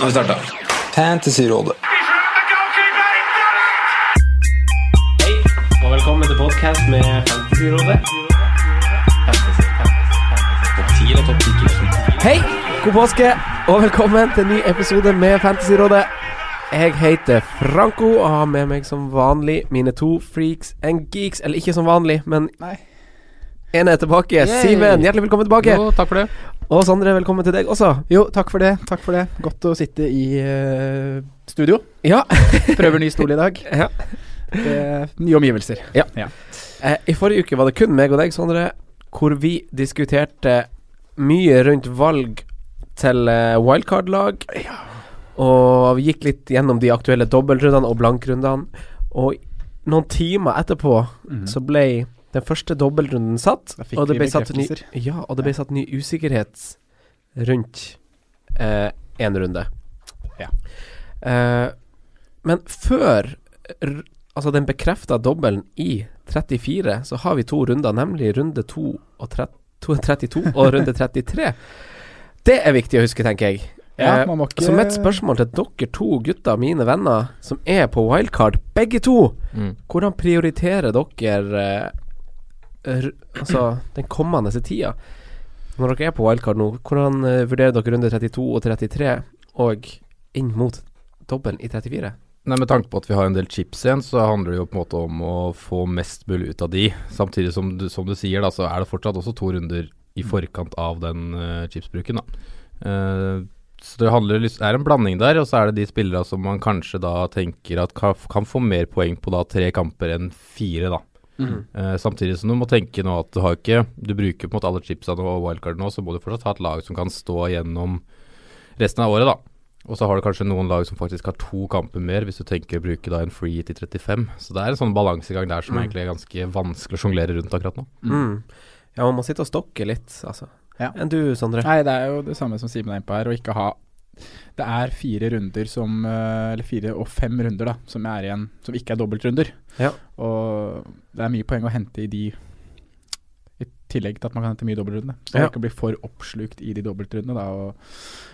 Nå har vi starta. Fantasyrådet. Hei, og velkommen til podkast med Fantasyrådet. Hei, god påske, og velkommen til en ny episode med Fantasyrådet. Jeg heter Franco og har med meg som vanlig mine to freaks and geeks. Eller ikke som vanlig, men Nei. En er tilbake. Yay. Simen, hjertelig velkommen tilbake. Jo, takk for det. Og Sondre, velkommen til deg også. Jo, takk for det. Takk for det. Godt å sitte i uh, studio. Ja. Prøver ny stol i dag. ja. Eh, nye omgivelser. Eh, I forrige uke var det kun meg og deg, Sondre, hvor vi diskuterte mye rundt valg til uh, wildcard-lag. Ja. Og vi gikk litt gjennom de aktuelle dobbeltrundene og blankrundene. Og noen timer etterpå mm. så ble den første dobbeltrunden satt. Og det ble satt ny, ja, og det ble satt ny usikkerhet rundt én runde. Ja. Eh, men før Altså den bekrefta dobbelen i 34, så har vi to runder, nemlig runde 2 og 30, 32 og runde 33. Det er viktig å huske, tenker jeg. Ja, Eh, ikke Så mitt spørsmål til dere to gutter, mine venner, som er på wildcard, begge to Mm. Hvordan prioriterer dere eh, altså den kommende tida? Når dere er på wildcard nå, hvordan eh, vurderer dere runde 32 og 33 og inn mot dobbelen i 34? Nei, Med tanke på at vi har en del chips igjen, så handler det jo på en måte om å få mest mulig ut av de. Samtidig som du, som du sier, da, så er det fortsatt også to runder i forkant av den uh, chipsbruken. da. Uh, så det handler det, er en blanding der, og så er det de spillere som man kanskje da tenker at kan, kan få mer poeng på da tre kamper enn fire, da. Eh, samtidig som du må tenke nå at du har ikke Du bruker på en måte alle chipsene og wildcard nå, så må du fortsatt ha et lag som kan stå gjennom resten av året, da. Og så har du kanskje noen lag som faktisk har to kamper mer, hvis du tenker å bruke da en free til 35. Så det er en sånn balansegang der som Mm. egentlig er ganske vanskelig å sjonglere rundt akkurat nå. Mm. Ja, man må sitte og stokke litt, altså. Ja. Enn du, Sondre? Nei, det er jo det samme som Simen er inne på her, å ikke ha Det er fire runder som eh, Eller fire og fem runder, da, som er igjen Som ikke er dobbeltrunder. Ja. Og det er mye poeng å hente i de I tillegg til at man kan hente mye dobbeltrunde. Så Ja. man ikke blir for oppslukt i de dobbeltrundene, da. Og,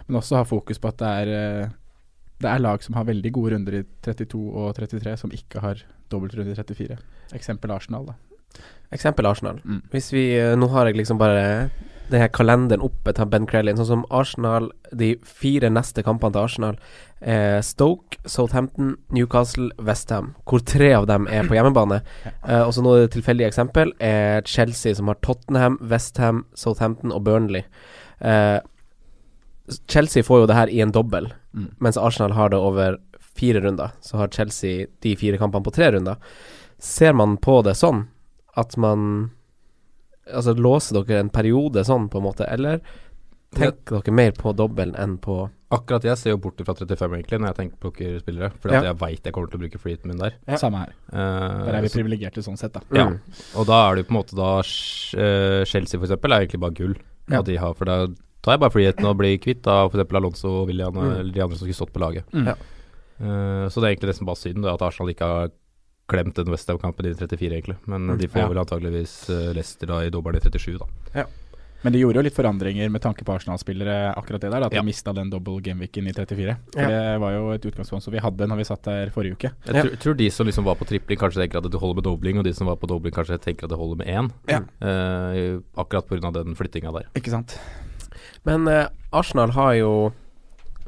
men også ha fokus på at det er eh, det er lag som har veldig gode runder i 32 og 33, som ikke har dobbeltrunde i 34. Eksempel Arsenal, da. Eksempel Arsenal. Mm. Hvis vi eh, Nå har jeg liksom bare det her kalenderen oppe til Ben Crellin. Sånn som Arsenal De fire neste kampene til Arsenal eh, Stoke, Southampton, Newcastle, Westham. Hvor tre av dem er på hjemmebane. Eh, og så nå et tilfeldig eksempel er Chelsea, som har Tottenham, Westham, Southampton og Burnley. Eh, Chelsea får jo det her i en dobbel, Mm. mens Arsenal har det over fire runder. Så har Chelsea de fire kampene på tre runder. Ser man på det sånn at man Altså låser dere en periode sånn, på en måte, eller tenker dere mer på dobbelen enn på Akkurat jeg ser jo bort fra 35 egentlig, når jeg tenker på dere spillere. Fordi Ja. at jeg veit jeg kommer til å bruke freeten min der. Ja. Samme her. Uh, Der er vi privilegerte sånn sett, da. Ja. Mm. Og da er det jo på en måte da eh, Chelsea for eksempel er egentlig bare gull. Ja. At de har, for da tar jeg bare freeheten og blir kvitt for eksempel Alonso og William Mm. eller de andre som skulle stått på laget. Mm. Ja. Eh, så det er egentlig nesten bare synd at Arsenal ikke har klemt den Westham-kampen i 34, egentlig. Men Mm. de får Ja. vel antageligvis uh, Leicester da i dobbelen i 37, da. Men de gjorde jo litt forandringer med tanke på Arsenal-spillere, akkurat det der. At Ja. de mista den double gameweeken i 34. For Ja. Det var jo et utgangspunkt som vi hadde når vi satt der forrige uke. Jeg Ja. tror, tror de som liksom var på tripling, kanskje tenker at det holder med dobling, og de som var på dobling, kanskje tenker at det holder med én. Ja. Eh, akkurat pga. den flyttinga der. Ikke sant? Men eh, Arsenal har jo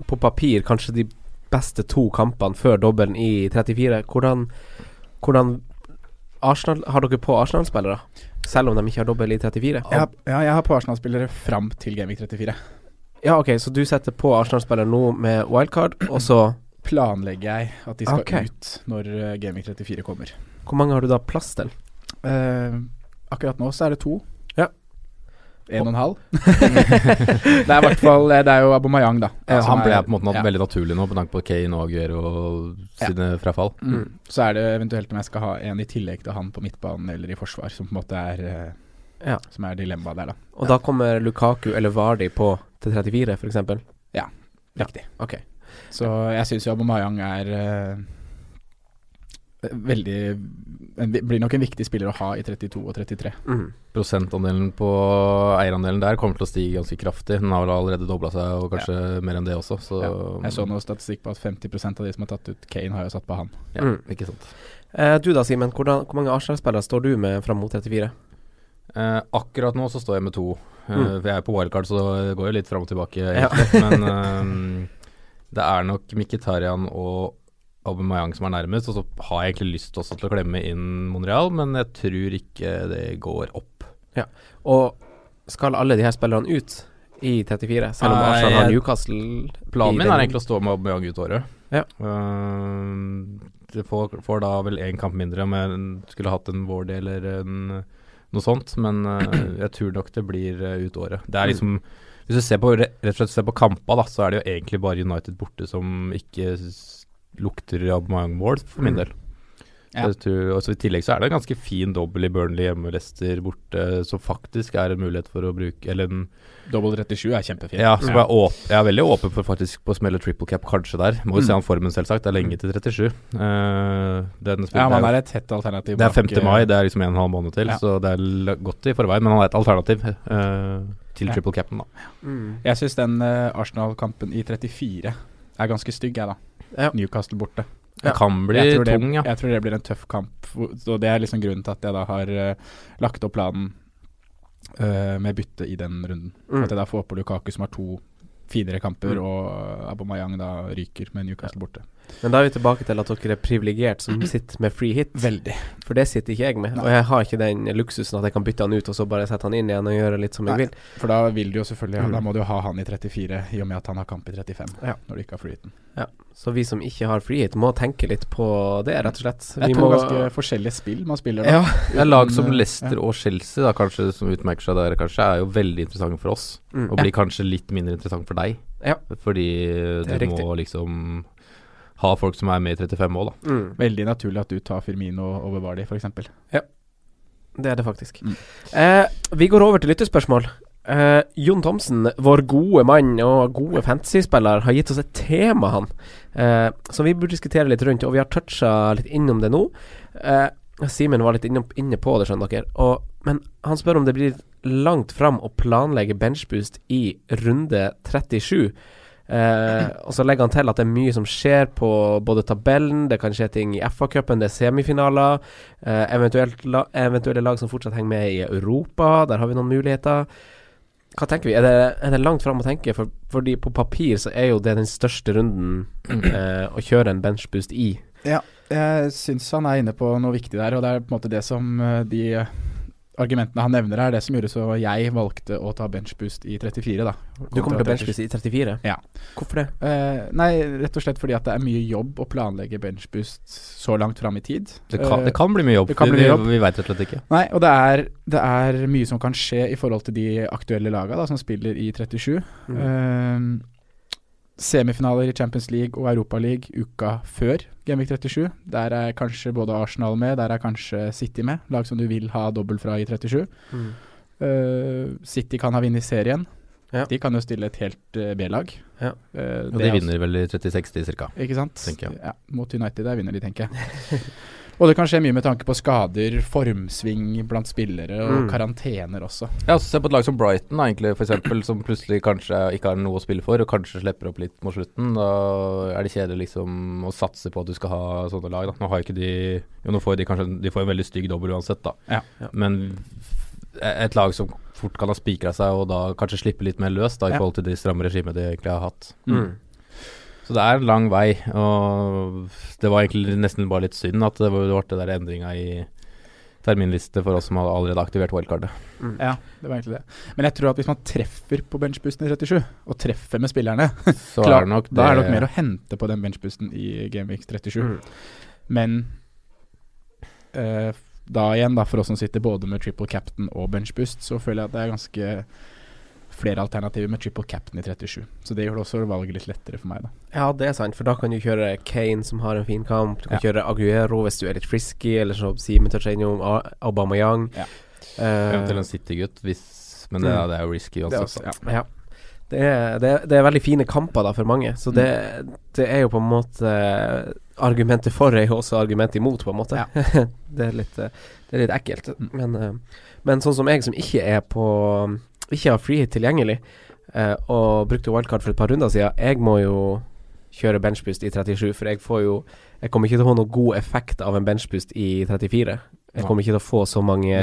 på papir kanskje de beste to kampene før dobbelen i 34. Hvordan, hvordan Arsenal, Har dere på Arsenal-spillere? Selv om de ikke har dobbel i 34? Ja, ja jeg har på Arsenal-spillere fram til Gameweek 34. Ja, ok, så du setter på Arsenal-spillere nå med wildcard, og så Planlegger jeg at de skal okay. ut når uh, Gameweek 34 kommer. Hvor mange har du da plass til? Eh, akkurat nå så er det to. Ja. En og en halv. det er i hvert fall Det er jo Abomayang, da. Ja, han ble er- på en måte ja. veldig naturlig nå, på tanke på Kane og Aguero og sine frafall. Mm. Så er det eventuelt om jeg skal ha en i tillegg til han på midtbanen eller i forsvar, som på en måte er eh, Ja. Som er dilemmaet der, da. Og da kommer Lukaku eller Vardi på til 34, f.eks.? Riktig. Ok. Så jeg syns jo Abomayang er eh, veldig en, Blir nok en viktig spiller å ha i 32 og 33. Mm. Prosentandelen på eierandelen der kommer til å stige ganske kraftig. Den har vel allerede dobla seg, og kanskje mer enn det også. Så Ja. Jeg så noe statistikk på at 50% av de som har tatt ut Kane, har jo satt på han. ja, Mm. ikke sant. Eh, du da, Simen. Hvor, Hvor mange Arsenal-spillere står du med fram mot 34? Eh, akkurat nå så står jeg med to. Eh, Mm. For jeg er på wildcard, så det går jo litt fram og tilbake, Ja. Men eh, det er nok Mkhitaryan og Aubameyang som er nærmest. Og så har jeg egentlig lyst også til å klemme inn Monreal, men jeg tror ikke det går opp. Ja, Og skal alle de her spillerne ut i 34, selv om Arsenal har Newcastle Planen min er egentlig å stå med Aubameyang ut året. Ja. Uh, det får, får da vel én kamp mindre om jeg skulle hatt en Wardy eller en, noe sånt, men uh, jeg tror nok det blir uh, ut året. Det er Mm. liksom Hvis du ser på, re- rett og slett ser på kampa, da, så er det jo egentlig bare United borte som ikke lukter Aubameyang-mål, for min Mm. del. Ja. Tror, og så I tillegg så er det en ganske fin dobbel i Burnley hjemme, Leicester borte, som faktisk er en mulighet for å bruke Eller en Dobbel 37 er kjempefint. ja, så jeg, er åp jeg er veldig åpen for faktisk på å smelle triple cap kanskje der. Må jo Mm. se an formen, selvsagt. Det er lenge til 37. Uh, den spiller, Ja, man er et hett alternativ. det er bak, 5. mai, det er liksom en og en halv måned til, Ja. så det er l- godt i forveien. Men han er et alternativ uh, til triple capen, da. mm. Jeg syns den uh, Arsenal-kampen i 34 er ganske stygg, jeg, da. Ja. Newcastle borte. Ja. Det kan bli jeg det, tung, ja. Jeg tror det blir en tøff kamp. Og det er liksom grunnen til at jeg da har uh, lagt opp planen uh, med bytte i den runden. Mm. At jeg da får på Lukaku som har to finere kamper, Mm. og Abomayang da ryker med Newcastle borte. Men da er vi tilbake til at dere er privilegert som sitter med free hit. Veldig. For det sitter ikke jeg med. Nei. Og jeg har ikke den luksusen at jeg kan bytte han ut og så bare sette han inn igjen og gjøre litt som jeg Nei. vil. For da vil du jo selvfølgelig Mm. Da må du jo ha han i 34, i og med at han har kamp i 35. Ja. Når du ikke har flyten. Så vi som ikke har free hit, må tenke litt på det, rett og slett. Det Vi er to må ganske forskjellige spill man spiller da. Ja. Det er lag som eh, Leicester ja. og Chelsea, da kanskje som utmerker seg der, kanskje, er jo veldig interessante for oss. Mm. Og blir kanskje litt mindre interessant for deg. Ja. Fordi Det du må liksom ha folk som er med i 35 år, da. Mm. Veldig naturlig at du tar Firmino over Vardy, f.eks. Det er det faktisk. Mm. Eh, vi går over til lyttespørsmål. Eh, Jon Thomsen, vår gode mann og gode fantasyspiller, har gitt oss et tema, han. uh, som vi burde diskutere litt rundt, og vi har toucha litt innom det nå. Uh, Simen var litt inne, inne på det, skjønner dere. Og, men han spør om det blir langt fram å planlegge benchboost i runde 37. Uh, og så legger han til at det er mye som skjer på både tabellen, det kan skje ting i FA-cupen, det er semifinaler. Uh, eventuelle lag som fortsatt henger med i Europa, der har vi noen muligheter. Hva tenker vi? Er det, er det langt fram å tenke? For, fordi på papir så er jo det den største runden eh, å kjøre en benchboost i. Ja, Jeg syns han er inne på noe viktig der, og det er på en måte det som eh, de argumentene han nevner er det som gjorde så jeg valgte å ta benchboost i 34, da. Du kommer til benchboost i 34? Ja. Hvorfor det? Uh, nei, rett og slett fordi at det er mye jobb å planlegge benchboost så langt fram i tid. Det kan, uh, det kan bli mye jobb. det kan bli mye jobb. Vi, vi veit rett og slett ikke. Nei, og det er, det er mye som kan skje i forhold til de aktuelle laga da, som spiller i 37. Mm. Eh, semifinaler i Champions League og Europa League uka før Genvik 37. Der er kanskje både Arsenal med, der er kanskje City med. Lag som du vil ha dobbelt fra i 37. Mm. Uh, City kan ha vunnet serien. Ja. De kan jo stille et helt uh, B-lag. Ja. Uh, Og de er vinner vel i 30-60 ca. Ikke sant? jeg. Ja, mot United der vinner de, tenker jeg. og det kan skje mye med tanke på skader, formsving blant spillere og Mm. karantener også. Ja, så Se på et lag som Brighton, da, egentlig, for eksempel, som plutselig kanskje ikke har noe å spille for, og kanskje slipper opp litt mot slutten. Da er det kjedelig liksom å satse på at du skal ha sånne lag. da Nå har ikke de Jo, nå får de kanskje De får en veldig stygg dobbel uansett, da. Ja. Ja. Men et lag som fort kan ha spikra seg, og da kanskje slippe litt mer løs da i Ja. forhold til det stramme regimet de egentlig har hatt. Mm. Så det er en lang vei, og det var egentlig nesten bare litt synd at det ble det der endringa i terminliste for oss som hadde allerede aktivert wildcardet. Mm. Ja, det var egentlig det. Men jeg tror at hvis man treffer på benchboosten i 37, og treffer med spillerne, Så Klar, er det nok det da er det nok mer å hente på den benchboosten i Gameweek 37. Mm. Men eh, da igjen, da, for oss som sitter både med triple captain og benchboost, så føler jeg at det er ganske flere alternativer med triple captain i 37. Så det gjør det også valget litt lettere for meg, da. Ja, det er sant, for da kan du kjøre Kane, som har en fin kamp. Du kan Ja. kjøre Aguero hvis du er litt frisky, eller som Simen toucha innom, A- Aubameyang. Ja. Eventuelt en City-gutt, Men det, Mm. det er jo risky Det uansett. også, ja. Ja. Det er, det, er- det er veldig fine kamper da for mange, så det, det er jo på en måte argumentet for er jo også argumentet imot, på en måte. Ja. det, er litt, eh, det er litt ekkelt. Mm. Men, eh, men sånn som jeg, som ikke er på Ikke har free hit tilgjengelig, eh, og brukte wildcard for et par runder siden, jeg må jo kjøre benchboost i 37, for jeg får jo Jeg kommer ikke til å få noen god effekt av en benchboost i 34. Jeg kommer ikke til å få så mange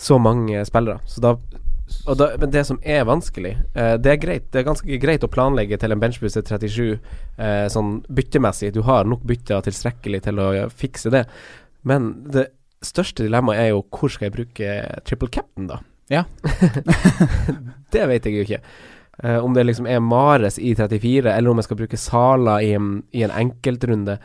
så mange spillere. Så da, da, men det som er vanskelig eh, Det er greit Det er ganske greit å planlegge til en benchboost til 37 eh, sånn byttemessig. Du har nok bytter tilstrekkelig til å fikse det. Men det største dilemmaet er jo hvor skal jeg bruke triple cap'n, da? Ja. det vet jeg jo ikke. Uh, om det liksom er Mares i 34, eller om jeg skal bruke Sala i en, i en enkeltrunde.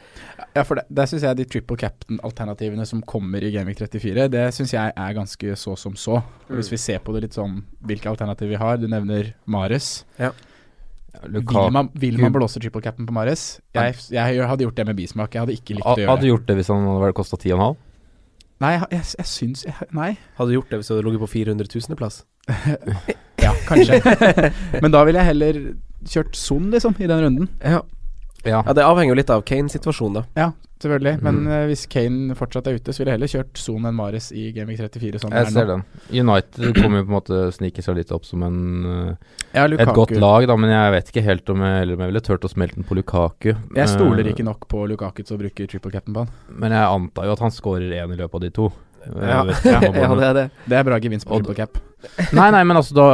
Ja, for det, der syns jeg de triple captain-alternativene som kommer i Gameweek 34, det syns jeg er ganske så som så. Mm. Hvis vi ser på det litt sånn hvilke alternativer vi har, du nevner Mares. Vil man, vil man blåse triple cap'n på Mares? Jeg, jeg hadde gjort det med bismak. Jeg hadde ikke likt å gjøre det. Hadde gjort det hvis han hadde kosta 10,5? Nei, jeg, jeg, jeg syns jeg, Nei. Hadde du gjort det hvis du hadde ligget på 400 000.-plass? Ja, kanskje. Men da ville jeg heller kjørt Son, liksom, i den runden. Ja. Ja. ja, det avhenger jo litt av Kane-situasjonen, da. Ja, selvfølgelig. Men Mm. eh, hvis Kane fortsatt er ute, så ville jeg heller kjørt Son enn Mares i Gaming 34. Sånn Jeg er ser den. United kommer jo på en måte snike seg litt opp som en, uh, Ja, et godt lag, da, men jeg vet ikke helt om jeg, eller om jeg ville turt å smelte den på Lukaku. Jeg stoler Eh, ikke nok på Lukaku til å bruke triple cap'n på han. Men jeg antar jo at han skårer én i løpet av de to. Ja, om ja, det er det. Det er bra gevinst på triple cap. Nei, nei, men altså da,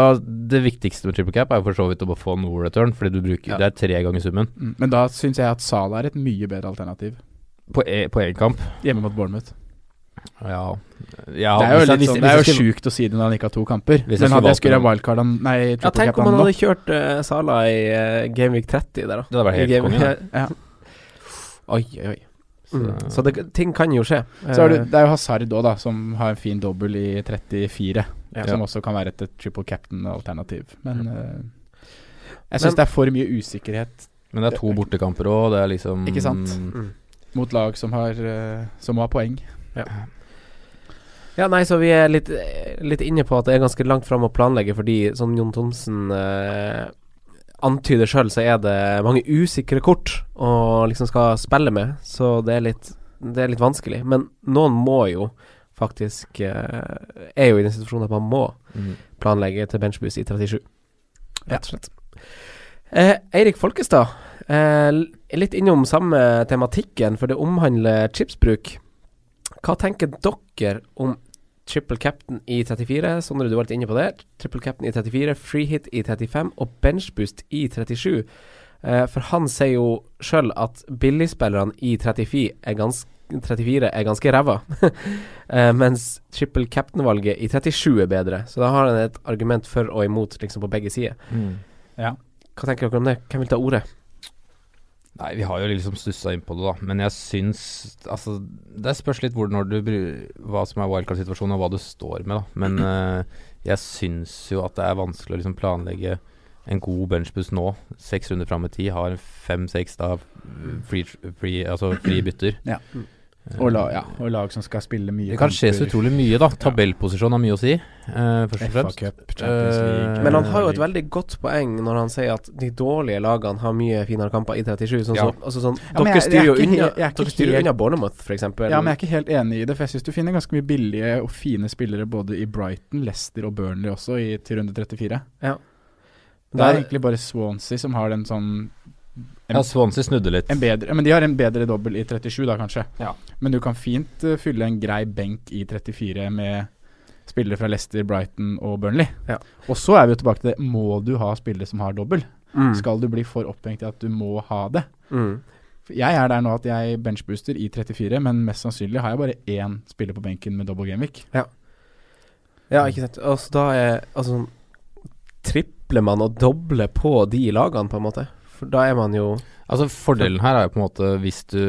det viktigste med triple cap er jo for så vidt å bare få no return, fordi du bruker Ja. Det er tre ganger summen Mm. Men da syns jeg at Salah er et mye bedre alternativ. på e- på én kamp. Hjemme mot Bournemouth. Ja, ja det er jo, litt sånn, det er jo skulle- sjukt å si det når han ikke har to kamper. Hvis Men hadde jeg skulle ha wildcard han Nei, Ja, tenk cap om han hadde kjørt uh, Sala i uh, Gameweek 30 der, da. Det hadde vært helt konge. Ja. Oi, oi, oi. Mm. Så- Så det, ting kan jo skje. Så er du, Eh, det er jo Hazard òg, da, som har en fin dobbel i 34. Ja. Som også kan være et, et triple captain-alternativ. Men Men- jeg syns det er for mye usikkerhet Men det er to bortekamper òg, det er liksom Ikke sant? mm. mot lag som har, uh, som må ha poeng. Ja, nei, så vi er litt, litt inne på at det er ganske langt fram å planlegge, fordi som Jon Thomsen eh, antyder sjøl, så er det mange usikre kort å liksom skal spille med, så det er litt, det er litt vanskelig. Men noen må jo faktisk eh, Er jo i den situasjonen at man må Mm. planlegge til benchboost i 37, rett og slett. Eh, Eirik Folkestad, eh, litt innom samme tematikken, for det omhandler chipsbruk. Hva tenker dere om triple captain i 34? Sondre, du var litt inne på det. Triple captain i 34, free hit i 35 og benchboost i 37. Eh, for han sier jo sjøl at billigspillerne i 34 er ganske 34 er ganske ræva, eh, mens triple captain-valget i 37 er bedre. Så da har han et argument for og imot liksom på begge sider. Mm. Ja. Hva tenker dere om det? Hvem vil ta ordet? Nei, vi har jo liksom stussa inn på det, da. Men jeg syns Altså, det spørs litt hvor når du hva som er wildcard-situasjonen, og hva du står med, da. Men uh, jeg syns jo at det er vanskelig å liksom planlegge en god benchbuss nå. Seks runder fram i tid, har fem-seks da free, free, altså free bytter. Ja. Og, la, ja, og lag som skal spille mye Det kan skje så utrolig mye, da. Tabellposisjon har mye å si, uh, først og fremst. Cup, uh, Men han har jo et veldig godt poeng når han sier at de dårlige lagene har mye finere kamper i 37. Sånn, Ja. så, altså sånn, Ja, dere styrer er jo unna, er dere styrer helt- unna Bournemouth, f.eks. Ja, men jeg er ikke helt enig i det. For jeg syns du finner ganske mye billige og fine spillere både i Brighton, Leicester og Burnley også, i, til runde 34. Det Da er er- egentlig bare Swansea som har den sånn en, Ja, Swansea snudde litt. en bedre Men de har en bedre dobbel i 37, da, kanskje. Ja. Men du kan fint uh, fylle en grei benk i 34 med spillere fra Leicester, Brighton og Burnley. Ja. Og så er vi jo tilbake til det. Må du ha spillere som har dobbel? mm. Skal du bli for opphengt i at du må ha det? Mm. Jeg er der nå at jeg benchbooster i 34, men mest sannsynlig har jeg bare én spiller på benken med double gameweek. Ja, ikke sant. Altså, da er Altså Tripler man og dobler på de lagene, på en måte? For da er man jo Altså Fordelen her er jo på en måte hvis du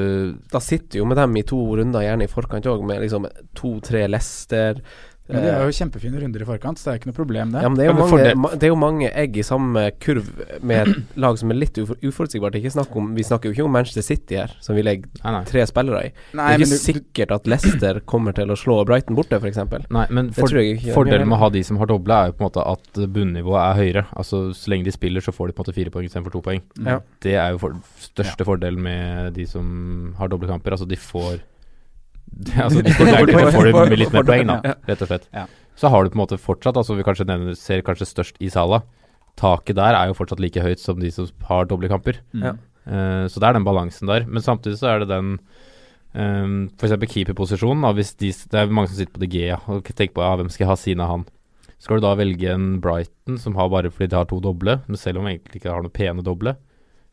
Da sitter du jo med dem i to runder, gjerne i forkant òg, med liksom to-tre Leicester, Men det er jo kjempefine runder i forkant, så det er ikke noe problem, det. Ja, men det er, jo mange, det er jo mange egg i samme kurv med et lag som er litt uforutsigbart. Ikke snakk om, vi snakker jo ikke om Manchester City her, som vi legger Nei, nei. tre spillere i. Nei, det er ikke du- sikkert at Leicester kommer til å slå Brighton borte, f.eks. Nei, men for, fordelen med å ha de som har doble, er jo på en måte at bunnivået er høyere. Altså Så lenge de spiller, så får de på en måte fire poeng istedenfor to poeng. Ja. Det er jo for, største fordelen med de som har doble kamper. Altså de får altså de får, Får- får med litt mer poeng, da, rett og slett. Så har du på en måte fortsatt, altså vi kanskje nevner, ser kanskje størst i Sala. Taket der er jo fortsatt like høyt som de som har doble kamper. Mm. Ja. Eh, så det er den balansen der. Men samtidig så er det den um, F.eks. keeperposisjonen. Hvis de, det er mange som sitter på DG og tenker på ja, hvem skal jeg ha siden av han. Skal du da velge en Brighton som har bare fordi de har to doble, men selv om de egentlig ikke har noen pene doble?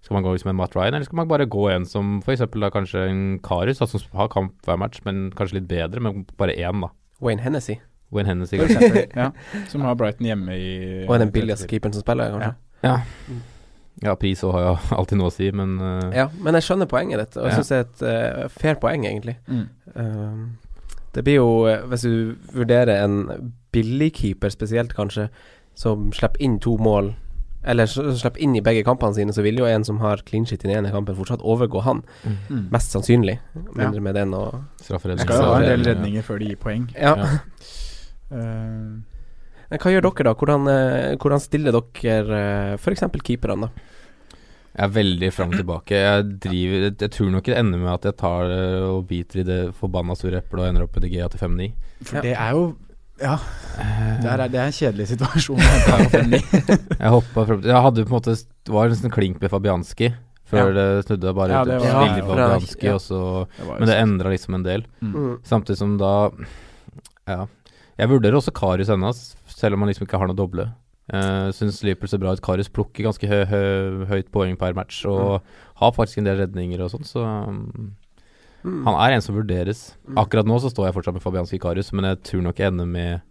Skal man gå liksom en Matt Ryan, eller skal man bare gå en som f.eks. da kanskje en Karius, som har kamp hver match, men kanskje litt bedre, men bare én, da. Wayne Hennessy. Wayne Hennessy. Kanskje. ja. Som har Brighton hjemme i Og er den billigste keeperen som spiller, kanskje. Ja. Ja, pris òg har jo alltid noe å si, men uh... Ja, men jeg skjønner poenget ditt, og jeg Ja. syns det er et uh, fair poeng, egentlig. Mm. Uh, det blir jo, eh, hvis du vurderer en billigkeeper spesielt, kanskje, som slipper inn to mål, eller slipper inn i begge kampene sine, så vil jo en som har clean shit i den ene kampen, fortsatt overgå han, Mm. mest sannsynlig. Mindre Ja. med den og strafferedning Skal jo ha en del Ja. redninger før de gir poeng. Ja. Ja. Eh, Men hva gjør dere, da? Hvordan, eh, hvordan stiller dere uh, f.eks. keeperne, da? Jeg er veldig fram og tilbake. Jeg driver Jeg, jeg tror nok det ender med at jeg tar og biter i det forbanna store eplet og ender opp med DG til 5-9. for det er jo Ja, det er, det er en kjedelig situasjon. å hente her på 5-9. Jeg hoppa frem Jeg hadde på en måte Det var sånn klink med Fabianski før det snudde bare Ja, ut det var- billig Ja, Fabianski, ja. og så Det var Men det endra liksom en del. Mm. Samtidig som da Ja. Jeg vurderer også Karius ennå, selv om han liksom ikke har noe doble. Uh, Syns Liverpool ser bra ut. Karius plukker ganske hø hø høyt poeng per match og har faktisk en del redninger og sånn, så um, Mm. han er en som vurderes. Mm. Akkurat nå så står jeg fortsatt med Fabianski Karius, men jeg tror nok jeg ender med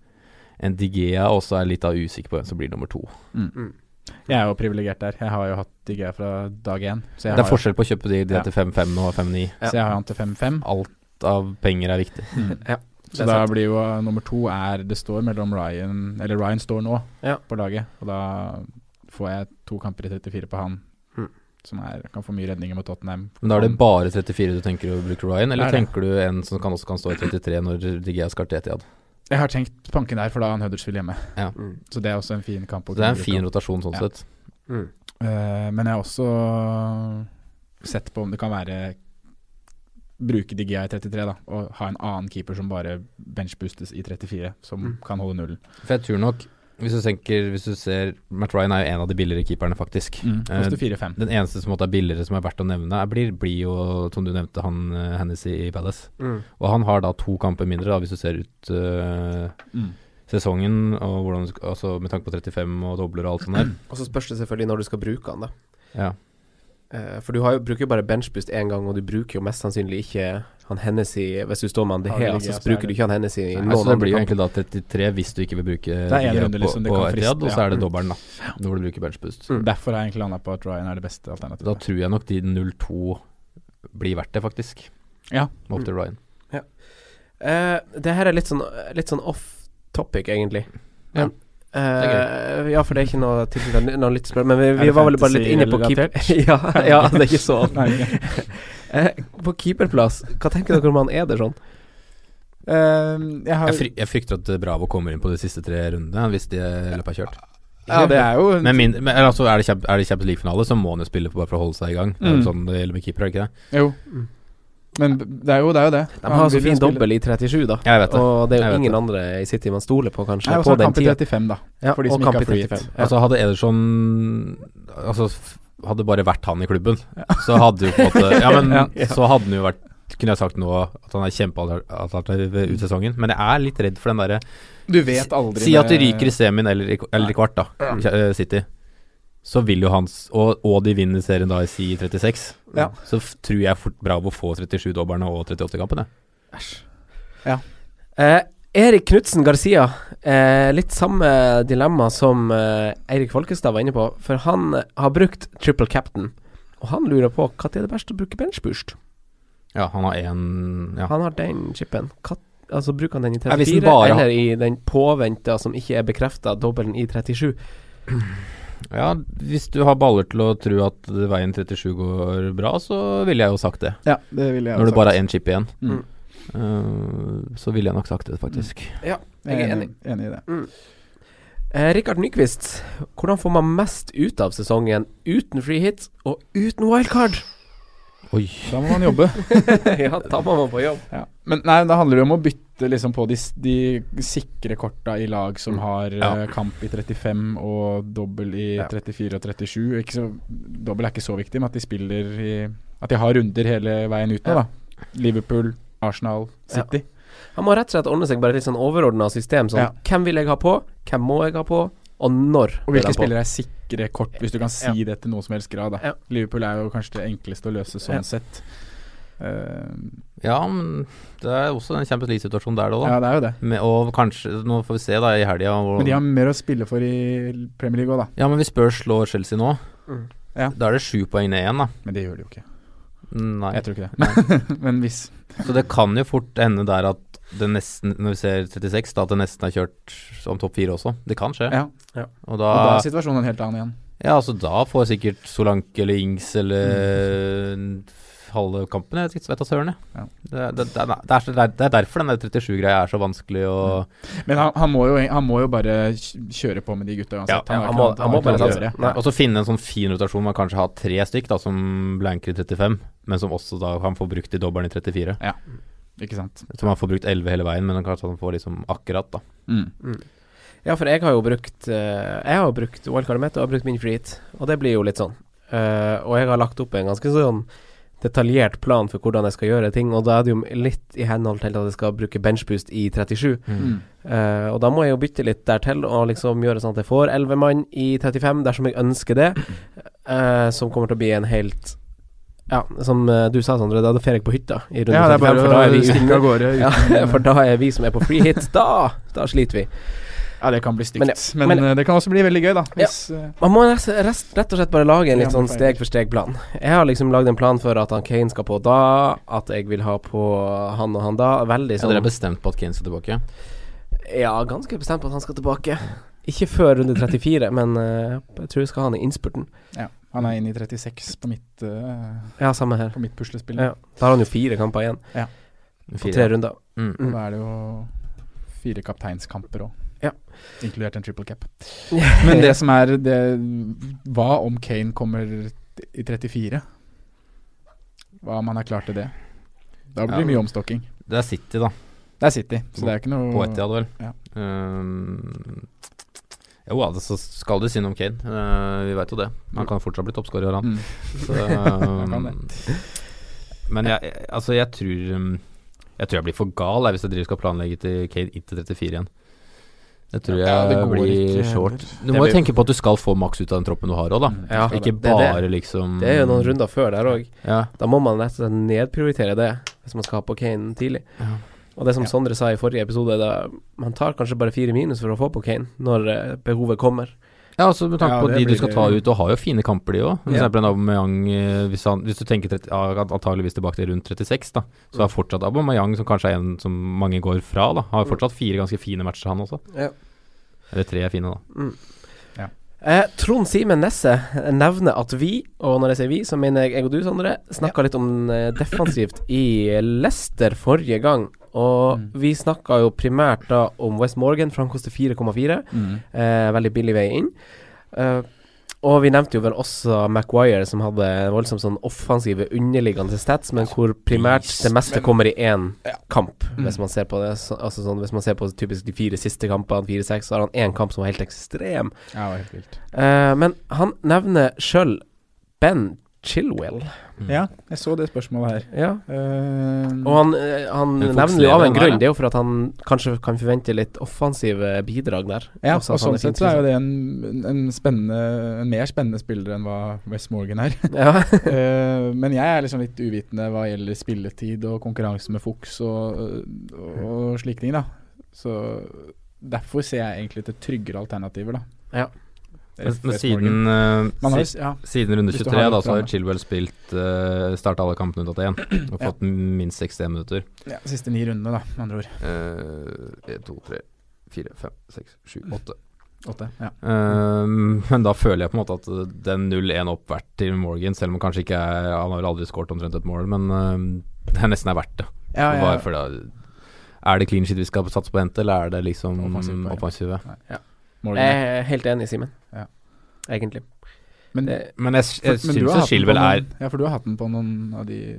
en Digea, og så er jeg litt av usikker på hvem som blir nummer to. Mm. Jeg er jo privilegert der. Jeg har jo hatt Digea fra dag én. Så jeg Det er har forskjell på å kjøpe de, de Ja. til 5-5 og 5-9. Ja. Så jeg har han til 5-5. Alt av penger er viktig. Mm. Ja, Så da sant. blir jo uh, nummer to er Det står mellom Ryan Eller Ryan står nå Ja. på laget, og da får jeg to kamper i 34 på han. Som er, kan få mye redninger mot Tottenham. Men da er det bare 34 du tenker å bruke Ryan, eller er tenker du en som kan, også kan stå i 33 når Digea skal til Etiad? Jeg har tenkt panken der, for da er han Huddersfield hjemme. Mm. Så det er også en fin kamp. det er en fin rotasjon sånn Ja. sett. Mm. Uh, men jeg har også sett på om det kan være Bruke DGA i 33, da, og ha en annen keeper som bare benchboostes i 34, som Mm. kan holde nullen. For jeg tror nok, hvis du tenker Hvis du ser Matt Ryan er jo en av de billigere keeperne, faktisk. Mm. Eh, Koster 4-5. Den eneste som er billigere som er verdt å nevne, er, blir, blir jo, som du nevnte, han uh, Hennessy i Palace. Mm. Og han har da to kamper mindre, da, hvis du ser ut uh, Mm. sesongen, og hvordan, altså med tanke på 35 og dobler og alt sånt der. Og så spørs det selvfølgelig når du skal bruke han, da. Ja. Eh, for du har jo, bruker jo bare benchboost én gang, og du bruker jo mest sannsynlig ikke han Hennessy Hvis du står med han De Har du Gea, ligget, så er bruker du ikke han Hennessy i noen så det blir jo egentlig da 33 hvis du ikke vil bruke er en runde på, liksom det på kan Etiad, friste, og så er det Mm. dobbelen, da. Når du bruker benchboost. Mm. Derfor har jeg egentlig landa på at Ryan er det beste Da tror jeg nok de 0-2 blir verdt det, faktisk. Ja. Opp til Ryan. Eh, det her er litt sånn, litt sånn off topic, egentlig. Ja, eh, ja, for det er ikke noe tilknyttet noe litt spørsmål, Men vi, vi var vel bare litt inne på keep... ja, ja, det er ikke så. Eh, På keeperplass, hva tenker dere om han Ederson? Eh, jeg har Jeg, fry, jeg frykter at Bravo kommer inn på de siste tre rundene, hvis de løpet er kjørt. Ja, det er jo Men, min, men altså, er det Champ- er Champions League-finale, så må han jo spille for bare for å holde seg i gang. Er Mm. sånn det gjelder med keeper, er det ikke det? Jo. Mm. Men det er jo det. Er jo det. De har så fin dobbel i 37, da. Jeg vet det. Og det er jo ingen det. andre i City man stoler på, kanskje, Nei, og på så den kamp i 35, da. Ja, de som og ikke kamp har i free 35. Ja. Altså, hadde Ederson Altså, hadde bare vært han i klubben, så hadde jo på en måte Ja, men Ja. så hadde han jo vært Kunne jeg sagt nå at han er kjempealternativ ut sesongen, men jeg er litt redd for den derre Du vet aldri Si at de ryker i semien eller, eller i kvart, da. ja. City. Så vil jo hans og, og de vinner serien da i si 36. Ja. Så tror jeg fort Bravo får 37-dobberne og 38-kampene. Eh, Erik Knutsen Garcia. Eh, litt samme dilemma som eh, Eirik Folkestad var inne på. For han har brukt triple captain, og han lurer på når er det best å bruke benchboost. Ja, han har én ja. Han har den chipen. Hva- Altså Bruker han den i 34, den bare eller i den påventa som ikke er bekrefta, dobbelen i 37? Ja, hvis du har baller til å tro at veien 37 går bra, så ville jeg jo sagt det. Ja, det ville jeg Når det bare er én chip igjen. Mm. Eh, så ville jeg nok sagt det, faktisk. Ja, Jeg er enig, enig i det. Eh, Rikard Nyquist, hvordan får man mest ut av sesongen uten free hit og uten wildcard? Oi. Da må man jobbe. ja, da må man på jobb. Ja. Men nei, da handler det om å bytte liksom på de, de sikre korta i lag som har Ja. uh, kamp i 35 og dobbel i Ja. 34 og 37. Ikke så, dobbel er ikke så viktig, men at de spiller i At de har runder hele veien ut nå, Ja. da. Liverpool, Arsenal, City. Han må rett og slett ordne seg bare litt sånn overordna system. Sånn Ja. hvem vil jeg ha på, hvem må jeg ha på, og når Og hvilke spillere er sikre kort, hvis du kan si det til noen som helst grad. Da. Ja. Liverpool er jo kanskje det enkleste å løse sånn Ja. sett. Uh, Ja, men det er også en Champions League-situasjon der, da. da. ja, det er jo det. Med, og kanskje Nå får vi se da i helga. Men de har mer å spille for i Premier League òg, da. Ja, men hvis Spurs slår Chelsea nå, Mm. Ja. da er det sju poeng ned igjen, da. Men det gjør de jo ikke. Nei. Jeg tror ikke det. Men hvis Så det kan jo fort ende der at det nesten, når vi ser 36, da at det nesten er kjørt om topp fire også. Det kan skje. Ja. Og Og da da, er situasjonen en helt annen igjen. ja, altså da får sikkert Solanke eller Ings eller halve kampen, jeg vet da søren, jeg. Det, det, det, er, er, er- er derfor den 37-greia er så vanskelig å Men han, han, må jo, han må jo bare kjøre på med de gutta uansett. Ja, han, han må- han må bare gjøre. det. Og så finne en sånn fin rotasjon man kanskje har tre stykk da som blanker i 35, men som også da kan få brukt i dobbelen i 34. Ikke sant. Så man får brukt 11 hele veien, men kanskje kan får liksom akkurat, da. Mm. Ja, for jeg har jo brukt eh, Jeg har brukt wildcardet mitt og har brukt min free hit, og det blir jo litt sånn. Uh, og jeg har lagt opp en ganske sånn detaljert plan for hvordan jeg skal gjøre ting, og da er det jo litt i henhold til at jeg skal bruke benchboost i 37. Mm. Uh, og da må jeg jo bytte litt der til, og liksom gjøre sånn at jeg får 11 mann i 35 dersom jeg ønsker det, uh, som kommer til å bli en helt Ja, som eh, du sa, Sondre, da drar jeg på hytta i runde Ja, er 35, for da er vi for da er vi som er på free hit, da, da sliter vi. Ja, det kan bli stygt. Men ja, men- men det kan også bli veldig gøy, da. Hvis, ja. Man må rest, rest, rett og slett bare lage en litt sånn steg for steg-plan. Jeg har liksom lagd en plan for at han Kane skal på da, at jeg vil ha på han og han da. Veldig sånn ja, dere er bestemt på at Kane skal tilbake? Ja, ganske bestemt på at han skal tilbake. Ikke før runde 34, men uh, jeg tror jeg skal ha han i innspurten. ja, han er inne i 36 på mitt, uh, Ja, samme her. på mitt puslespill. Ja. Da har han jo fire kamper igjen Ja. på tre runder. Mm. Da er det jo fire kapteinskamper òg. Ja. Inkludert en triple cap. Men det som er det Hva om Kane kommer i 34? Hva om han er klar til det? Da blir det Ja. mye omstokking. Det er City, da. Det er City, så det er ikke noe På Etihad, vel. Ja. Um, jo, ja, det så skal du si noe om Kane. Uh, vi veit jo det. Han kan fortsatt bli toppskårer, han. Mm. Så, um, men jeg, jeg- altså, jeg tror um, Jeg tror jeg blir for gal jeg, hvis jeg driver skal planlegge til Kane inntil 34 igjen. Det tror jeg Ja, det blir ikke short. Du må jo blir- tenke på at du skal få maks ut av den troppen du har òg, da. Mm, Ja, Ikke det. Det det. bare liksom Det er jo noen runder før der òg. Ja. Da må man rett og slett nedprioritere det, hvis man skal ha på Kane tidlig. Ja. Og det som Ja. Sondre sa i forrige episode, da man tar kanskje bare fire minus for å få på Kane når eh, behovet kommer. Ja, altså med tanke Ja, på de du skal ta ut, og har jo fine kamper de òg. Ja. Aubameyang eh, hvis, han, hvis du tenker 30, ja, antageligvis tilbake til rundt 36, da. Så er fortsatt Aubameyang, som kanskje er en som mange går fra, da. Har jo fortsatt fire ganske fine matcher, han også. Ja. Eller tre er fine, da. Mm. Eh, Trond Simen Nesse nevner at vi, og når jeg sier vi, så mener jeg jeg og du, Sondre, snakka litt om eh, defensivt i Leicester forrige gang. Og Mm. vi snakka jo primært da om West Morgan, for han koster 4,4. Mm. Eh, veldig billig vei inn. Eh, og vi nevnte jo vel også Maguire, som hadde voldsomt sånn offensive underliggende stats, men hvor primært det meste kommer i én kamp, Mm. hvis man ser på det. Så, altså sånn, hvis man ser på typisk de fire siste kampene, fire-seks, så har han én kamp som var helt ekstrem. Ja, var helt vilt. Eh, men han nevner sjøl Ben Chilwell. Mm. Ja, jeg så det spørsmålet her. Ja. Uh, Og han, eh, han nevner jo av en grunn. grunn. ja. Det er jo for at han kanskje kan forvente litt offensive bidrag der. ja, og sånn sett så er jo det en, en spennende En mer spennende spiller enn hva West Morgan er. Ja. uh, men jeg er liksom litt uvitende hva gjelder spilletid og konkurranse med Fuchs og, og, og slike ting, da. Så derfor ser jeg egentlig til tryggere alternativer, da. Men, men siden, eh, Man har, ja, siden runde 23 har da, så har. Chilwell spilt uh, starta alle kampene unntatt én og Ja. fått minst 61 minutter. ja, siste ni rundene, da, med andre ord. Uh, 1, 2, 3, 4, 5, 6, 7, 8. Åtte. Ja. Um, men da føler jeg på en måte at uh, den 0-1 opp verdt til Morgan, selv om han kanskje ikke er Han har vel aldri skåret omtrent et mål, men um, det er nesten er verdt det. Ja, ja, ja. er det clean shit vi skal satse på å hente, eller er det liksom Offensiv Nei, offensive? Morgan. Jeg er helt enig, Simen. Ja. Egentlig. Men, Det, Men jeg, for, jeg men syns Chilwell er Ja, for du har hatt den på noen av de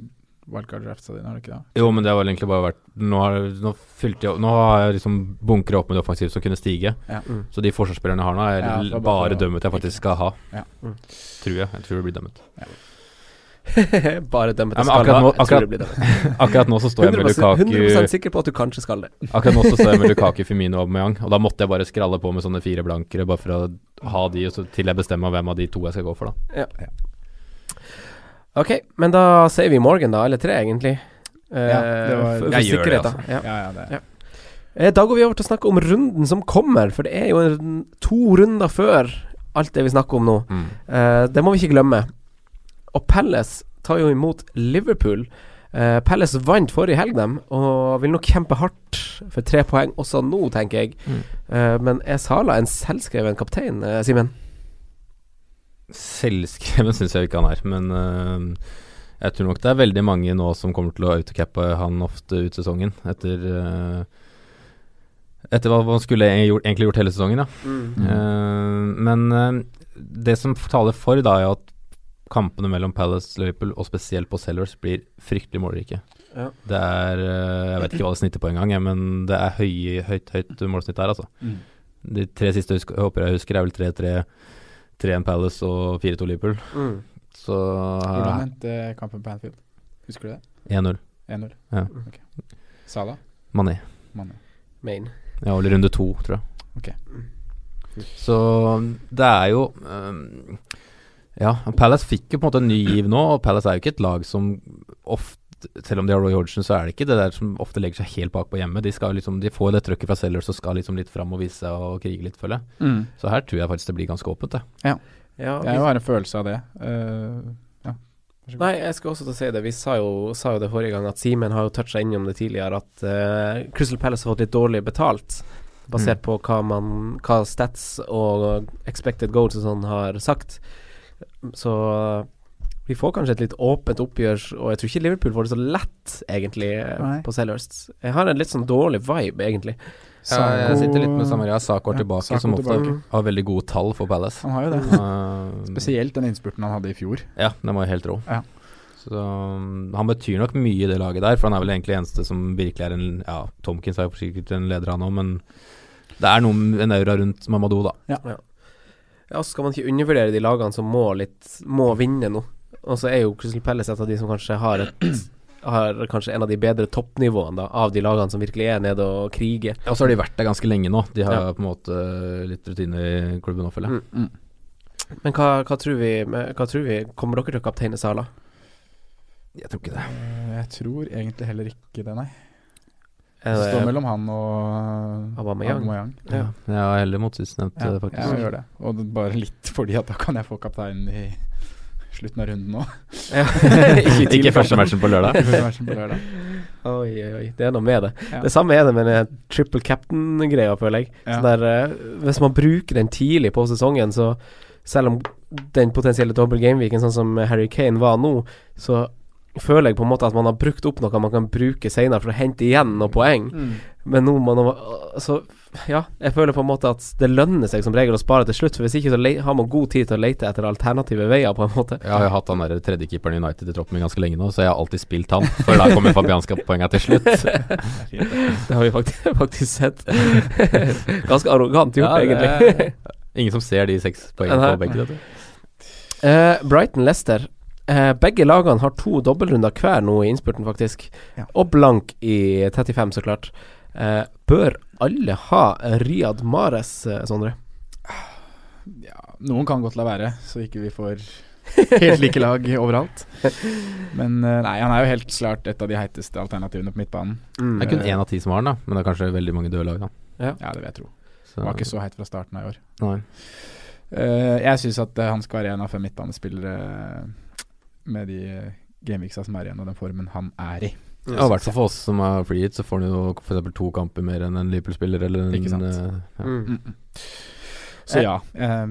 wildcard-draftsa dine, har du ikke det? Jo, men det har vel egentlig bare vært Nå har, nå fylte jeg, nå har jeg liksom bunkret opp med det offensive som kunne stige. Ja. Mm. Så de forsvarsspillerne jeg har nå, er Ja, bare bare dømmet jeg faktisk skal ha. Ja. Mm. Tror jeg. Jeg tror det blir dømmet. Bare dømme Ja, til men skal akkurat nå- Jeg tror akkurat- det blir det. Akkurat nå så står jeg med 100%, Lukaku 100 sikker på at du kanskje skal det. Akkurat nå så står jeg med Lukaku, Firmino og Aubameyang, og da måtte jeg bare skralle på med sånne fire blankere, bare for å ha de, og så til jeg bestemmer hvem av de to jeg skal gå for, da. Ok, men da sier vi morgen, da, Eller tre, egentlig. Uh, Ja, det var- for, for Jeg gjør det, sikkerhet, da. altså. Ja. Ja, ja, det Ja. Eh, Da går vi over til å snakke om runden som kommer, for det er jo en, to runder før alt det vi snakker om nå. Mm. Eh, det må vi ikke glemme. Og Palace tar jo imot Liverpool. Uh, Palace vant forrige helg, dem, og vil nok kjempe hardt for tre poeng også nå, tenker jeg. Mm. Uh, men er Sala en selvskreven kaptein, uh, Simen? Selvskreven syns jeg ikke han er, men jeg tror nok det er veldig mange nå som kommer til å autocappe han ofte ut sesongen, etter Etter hva man skulle egentlig gjort, egentlig gjort hele sesongen, da. Eh, men det som taler for, da, er at kampene mellom Palace og Liverpool, og spesielt på Sellers, blir fryktelig målrike. Ja. Det er eh, Jeg vet ikke hva det snitter på engang, men det er høy, høyt, høyt målsnitt der, altså. Mm. De tre siste jeg håper jeg husker, er vel 3-3, 3-1 Palace og 4-2 Liverpool. Mm. Så Hvordan endte kampen på Anfield? Husker du det? 1-0. 1-0. Ja. Okay. Sala? Mané. Mané. Main. Ja, eller runde to, tror jeg. Ok. Så det er jo øhm, Ja, Palace fikk jo på en måte en ny giv nå, og Palace er jo ikke et lag som ofte selv om de har Roy Hodgson, så er det ikke det der som ofte legger seg helt bak på hjemme. De, skal liksom, de får det trøkket fra Sellers og skal liksom litt fram og vise seg og krige litt, føler jeg. Mm. Så her tror jeg faktisk det blir ganske åpent, det. Ja, Jeg vi, har en følelse av det. Uh, ja. Nei, jeg skal også til å si det. Vi sa jo, sa jo det forrige gang, at Simen har jo toucha innom det tidligere, at uh, Crystal Palace har fått litt dårlig betalt. Basert Mm. på hva, man, hva stats og expected goals og sånn har sagt. Så vi får kanskje et litt åpent oppgjør, og jeg tror ikke Liverpool får det så lett, egentlig, eh, Nei. på Selhurst. Jeg har en litt sånn dårlig vibe, egentlig. jeg sitter litt med Samaria. Sako er Ja, tilbake, Sako som ofte tilbake. har veldig gode tall for Palace. Han har jo det. Uh, Spesielt den innspurten han hadde i fjor. Ja, den var jo helt rå. Ja. Så um, han betyr nok mye i det laget der, for han er vel egentlig eneste som virkelig er en Ja, Tomkins er jo sikkert en leder, han òg, men det er noe en aura rundt Mamadou, da. Ja, så skal man ikke undervurdere de lagene som må litt Må vinne nå. Og så er jo Crystal Palace et av de som kanskje har et Har kanskje en av de bedre toppnivåene da av de lagene som virkelig er nede og kriger. Ja, Og så har de vært der ganske lenge nå. De har Ja. på en måte litt rutine i klubben nå, føler jeg. Mm. Men hva, hva, tror vi, hva tror vi Kommer dere til å kapteine Sala? Jeg tror ikke det. Jeg tror egentlig heller ikke det, nei. Det står mellom han og Aubameyang. Aubameyang. Ja. Jeg er heller mot sistnevnte, Ja, faktisk. jeg gjør det. Og bare litt fordi at da kan jeg få kapteinen i slutten av runden nå. Ja. ikke ikke første matchen på lørdag. Matchen på lørdag. Oi, oi. Det er noe med det. Ja. Det samme er det med den triple captain-greia, føler jeg. Ja. Der, eh, hvis man bruker den tidlig på sesongen, så selv om den potensielle dobbel gameweeken, sånn som Harry Kane var nå, så føler jeg på en måte at man har brukt opp noe man kan bruke senere for å hente igjen noen poeng. Mm. Men nå man Så ja, jeg føler på en måte at det lønner seg som regel å spare til slutt, for hvis ikke så le har man god tid til å lete etter alternative veier, på en måte. Jeg har jo hatt han der tredjekeeperen i United i troppen min ganske lenge nå, så jeg har alltid spilt han. For da kommer Fabianska-poenga til slutt. Det har vi faktisk, faktisk sett. Ganske arrogant gjort, Ja, det- egentlig. Ingen som ser de seks poengene på begge. vet du. Eh, Brighton-Lester. Eh, begge lagene har to dobbeltrunder hver nå i innspurten, faktisk. Ja. Og blank i 35, så klart. Eh, bør alle ha Riyad Mares, eh, Sondre? Ja, noen kan godt la være, så ikke vi får helt like lag overalt. Men eh, nei, han er jo helt klart et av de heiteste alternativene på midtbanen. Mm. Det er kun én av ti som har den, da. Men det er kanskje veldig mange døde lag, da. Ja, det vil jeg tro. Så, Var ikke så heit fra starten av i år. Nei. Eh, jeg syns at han skal være en av fem midtbanespillere med de gameviksa som er igjen, og den formen han er i. Ja, I hvert fall for oss som er free hit, så får han jo f.eks. to kamper mer enn en Liverpool-spiller eller en Ikke sant. eh, ja. Mm. Mm -mm. Så ja, eh,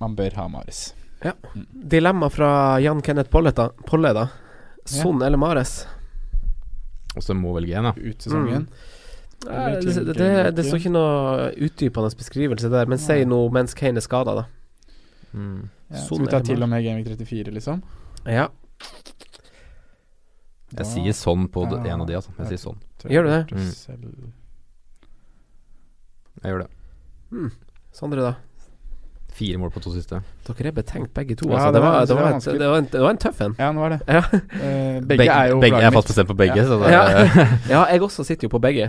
man bør ha Mares. Dilemma fra Jan Kenneth Polle, da. Polle, da. Son eller Mares? Og så må velge en, da. Ut sesongen. Eh, det, det, det, det står ikke noe utdypende beskrivelse der, men si noe mens Kane er skada, da. Mm. Ja, sånn skal vi ta til og med Gameweek 34, liksom? Ja, Da Jeg sier sånn på Ja. en av de, altså. Jeg sier sånn. Gjør du det? Mm. Jeg gjør det. Mm. Sondre, da? Fire mål på to siste. Dere er betenkt begge to. Ja, Altså. det det, var- var, det det, var var, et, det, var en, det var en tøff en. Ja, nå var det. Ja. Uh, begge, er jo begge, jeg er fast bestemt på begge, Ja. så det Ja. er ja, jeg også sitter jo på begge.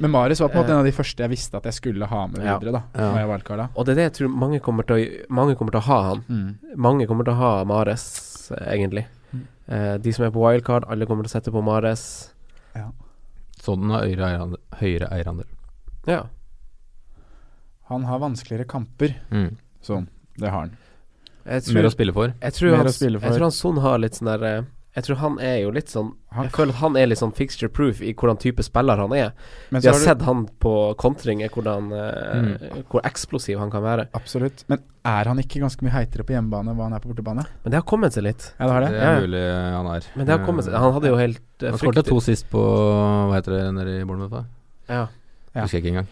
Men Marius var på en måte Eh. en av de første jeg visste at jeg skulle ha med Ja. videre, da. Ja. Når jeg valgkarta. Og det er det jeg tror mange kommer til å, mange kommer til å ha han. Mm. Mange kommer til å ha Mares, egentlig. Mm. Eh, de som er på wildcard, alle kommer til å sette på Mares. Sånn har. Høyere eierandel. Ja. Han har vanskeligere kamper, Mm. Sånn. Det har han. Tror, Mer å spille for. jeg tror, han, spille for. jeg tror han Son har litt sånn der eh, Jeg tror han er jo litt sånn Han Jeg føler at han er litt sånn fixture proof i hvordan type spiller han er. Vi har har du sett han på kontringer, hvordan eh, Mm. hvor eksplosiv han kan være. Absolutt. Men er han ikke ganske mye heitere på hjemmebane enn hva han er på bortebane? Men det har kommet seg litt. Ja, det har det. Det er mulig han er. Men det har kommet seg Han hadde jo helt eh, Han skåret to sist på Hva heter det nede i Bournemouth? da? Ja. Ja. Husker jeg ikke engang.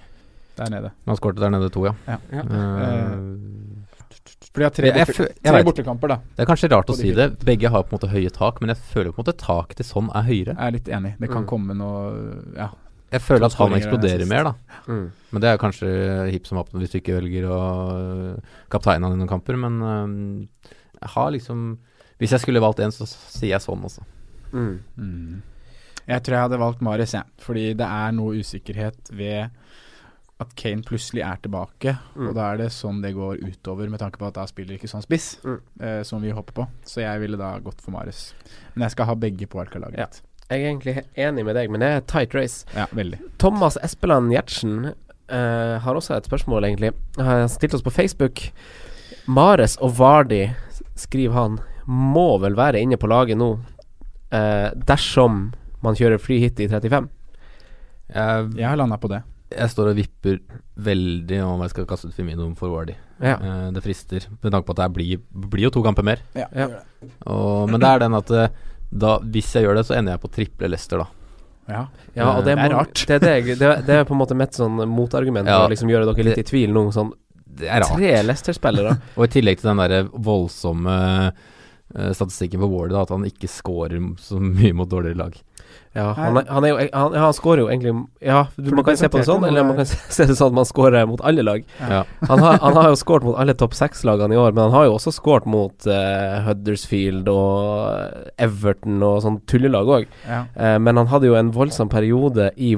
Der nede. Han skåret der nede to, ja. Ja. Ja. Eh, For de har tre, Jeg- jeg borte, jeg tre bortekamper, da. det er kanskje rart å de si det. Begge har på en måte høye tak, men jeg føler på en måte taket til sånn er høyere. Jeg er litt enig. Det kan Mm. komme noe Ja. Jeg føler at han eksploderer mer, da. Mm. Men det er kanskje hipp som happ hvis du ikke velger å kapteine han i noen kamper, men jeg har liksom Hvis jeg skulle valgt en, så sier jeg sånn, også. Mm. Mm. Jeg tror jeg hadde valgt Mares, jeg. Fordi det er noe usikkerhet ved at Kane plutselig er tilbake. Mm. Og da er det sånn det går utover, med tanke på at da spiller ikke sånn spiss, Mm. eh, som vi hopper på. Så jeg ville da gått for Mares. Men jeg skal ha begge på wildcard-laget Ja. Jeg er egentlig enig med deg, men det er tight race. Ja, veldig. Thomas Espeland Gjertsen eh, har også et spørsmål, egentlig. Han har stilt oss på Facebook. Mares og Vardi, skriver han, må vel være inne på laget nå eh, dersom man kjører free hit i 35? Jeg, Jeg har landa på det. Jeg står og vipper veldig om jeg skal kaste ut Firmino for Wardy. Ja. Eh, det frister, med tanke på at det blir, blir jo to kamper mer. Ja, Ja. Og, men det er den at eh, da, hvis jeg gjør det, så ender jeg på triple Lester, da. ja. Ja, og det, Det er rart. Det er, det, det, er- det er på en måte mitt sånn motargument Ja. for å liksom gjøre dere litt i tvil nå. Sånn Det er rart. tre Lester-spillere. Og i tillegg til den der voldsomme uh, statistikken på Wardy, da, at han ikke scorer så mye mot dårligere lag. Ja, han, er, han, er jo, han, ja, han skårer jo egentlig Ja, For man kan se på det sånn, eller man kan se det sånn at man skårer mot alle lag. Ja. Han har, han har jo scoret mot alle topp seks-lagene i år, men han har jo også scoret mot uh, Huddersfield og Everton og sånn tullelag òg. Ja. Uh, men han hadde jo en voldsom periode i,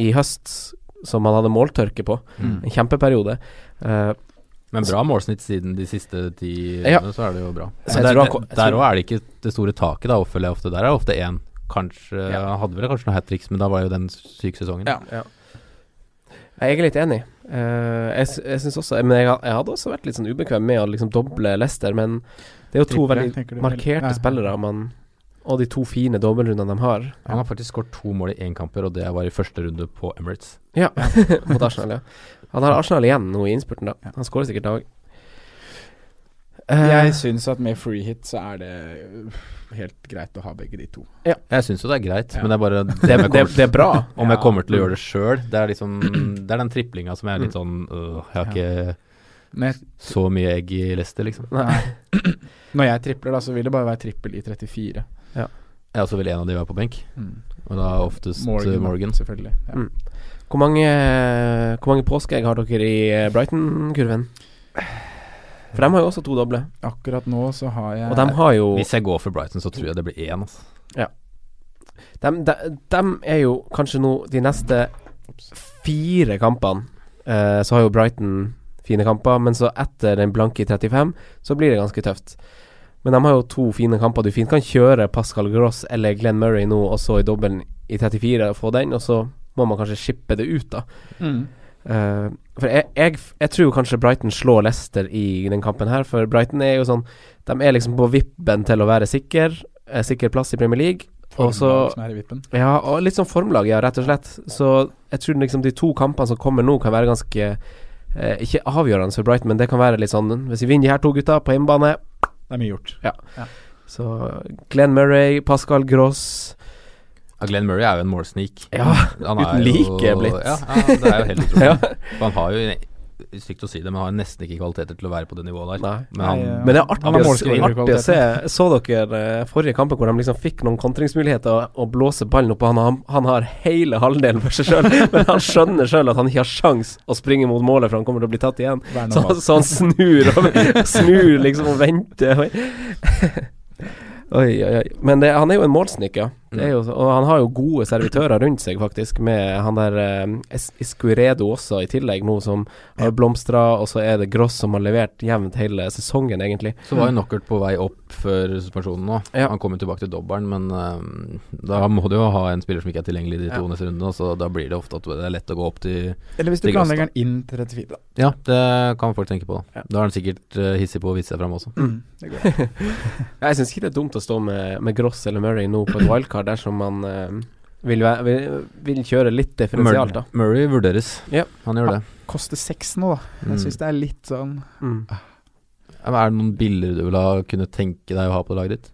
i høst som han hadde måltørke på. Mm. En kjempeperiode. Uh, Men bra målsnitt siden de siste ti Ja. årene, så er det jo bra. Så der òg er det ikke det store taket, da, oppfølger jeg ofte. Der er det ofte én. Kanskje Ja. Han hadde vel kanskje noen hat tricks, men da var jo den syke sesongen. Ja. Jeg er litt enig. Eh, jeg jeg syns også Men jeg, jeg hadde også vært litt sånn ubekvem med å liksom doble Leicester, men det er jo to Triple, veldig markerte Ja. spillere, man, og de to fine dobbeltrundene de har. Han har faktisk skåret to mål i én kamper, og det var i første runde på Emirates. Ja, mot Arsenal, ja. Han har Arsenal igjen nå i innspurten, da. Han skårer sikkert dag. Jeg syns at med free hit så er det helt greit å ha begge de to. Jeg syns jo det er greit, Ja. men det er bare det, det, det er bra. Om jeg kommer til å gjøre det sjøl, det er liksom Det er den triplinga som jeg er litt sånn øh, Jeg har ikke jeg, så mye egg i Leicester, liksom. nei. Når jeg tripler, da, så vil det bare være trippel i 34. Ja, så vil en av de være på benk, Mm. og da oftest Morgan. Morgan, Morgan. selvfølgelig. Ja. Mm. Hvor mange, hvor mange påskeegg har dere i eh, Brighton-kurven? For de har jo også to doble. Akkurat nå så har jeg Og de har jo Hvis jeg går for Brighton, så tror jeg det blir én. Altså. de, de, de er jo kanskje nå de neste fire kampene eh, Så har jo Brighton fine kamper, men så etter den blanke i 35, så blir det ganske tøft. Men de har jo to fine kamper. Du fint kan kjøre Pascal Gross eller Glenn Murray nå, og så i dobbelen i 34 og få den, og så må man kanskje shippe det ut, da. mm. Eh, For jeg, jeg, jeg tror kanskje Brighton slår Leicester i den kampen her, for Brighton er jo sånn De er liksom på vippen til å være sikker, eh, sikker plass i Premier League. Og så. Ja, og litt sånn formlag, ja, rett og slett. Så jeg tror liksom de to kampene som kommer nå, kan være ganske eh, Ikke avgjørende for Brighton, men det kan være litt sånn Hvis vi vinner de her to gutta på hjemmebane, Det er mye gjort. så Glenn Murray, Pascal Gross Ja, Glenn Murray er jo en målsnik. Ja, Han uten like blitt. Ja, ja, det er jo helt utrolig. Ja. Han har jo Stygt å si det, men han har nesten ikke kvaliteter til å være på det nivået der. Nei. Men han, Nei, ja. Men det er artig, artig å se. Så dere eh, forrige kampen hvor de liksom fikk noen kontringsmuligheter og, blåse ballen opp, han, har- han har hele halvdelen for seg sjøl, men han skjønner sjøl at han ikke har sjans å springe mot målet, for han kommer til å bli tatt igjen. Så, han- så han snur og snur liksom og venter. Oi, oi. oi. Men det, han er jo en målsnik, ja. Det er jo, og han har jo gode servitører rundt seg, faktisk, med han der eh, Iscuredo også i tillegg, nå som har blomstra, og så er det Gross som har levert jevnt hele sesongen, egentlig. så var jo Knockert på vei opp før suspensjonen nå. Ja. Han kom jo tilbake til dobbelen, men øhm, da må du jo ha en spiller som ikke er tilgjengelig de to Ja. neste rundene, så da blir det ofte at det er lett å gå opp til Eller hvis du planlegger den inn til 34, da. Ja, det kan folk tenke på. Ja. Da er han sikkert uh, hissig på å vise seg fram også. Mm, det går. Jeg syns ikke det er dumt å stå med, med Gross eller Murray nå på et wildcard dersom man eh, vil, vil, vil kjøre litt differensialt, da. Murray vurderes. Ja. Han gjør det. Koster seks nå, da. Jeg Mm. syns det er litt sånn Mm. Er det noen bilder du vil ha kunne tenke deg å ha på laget ditt?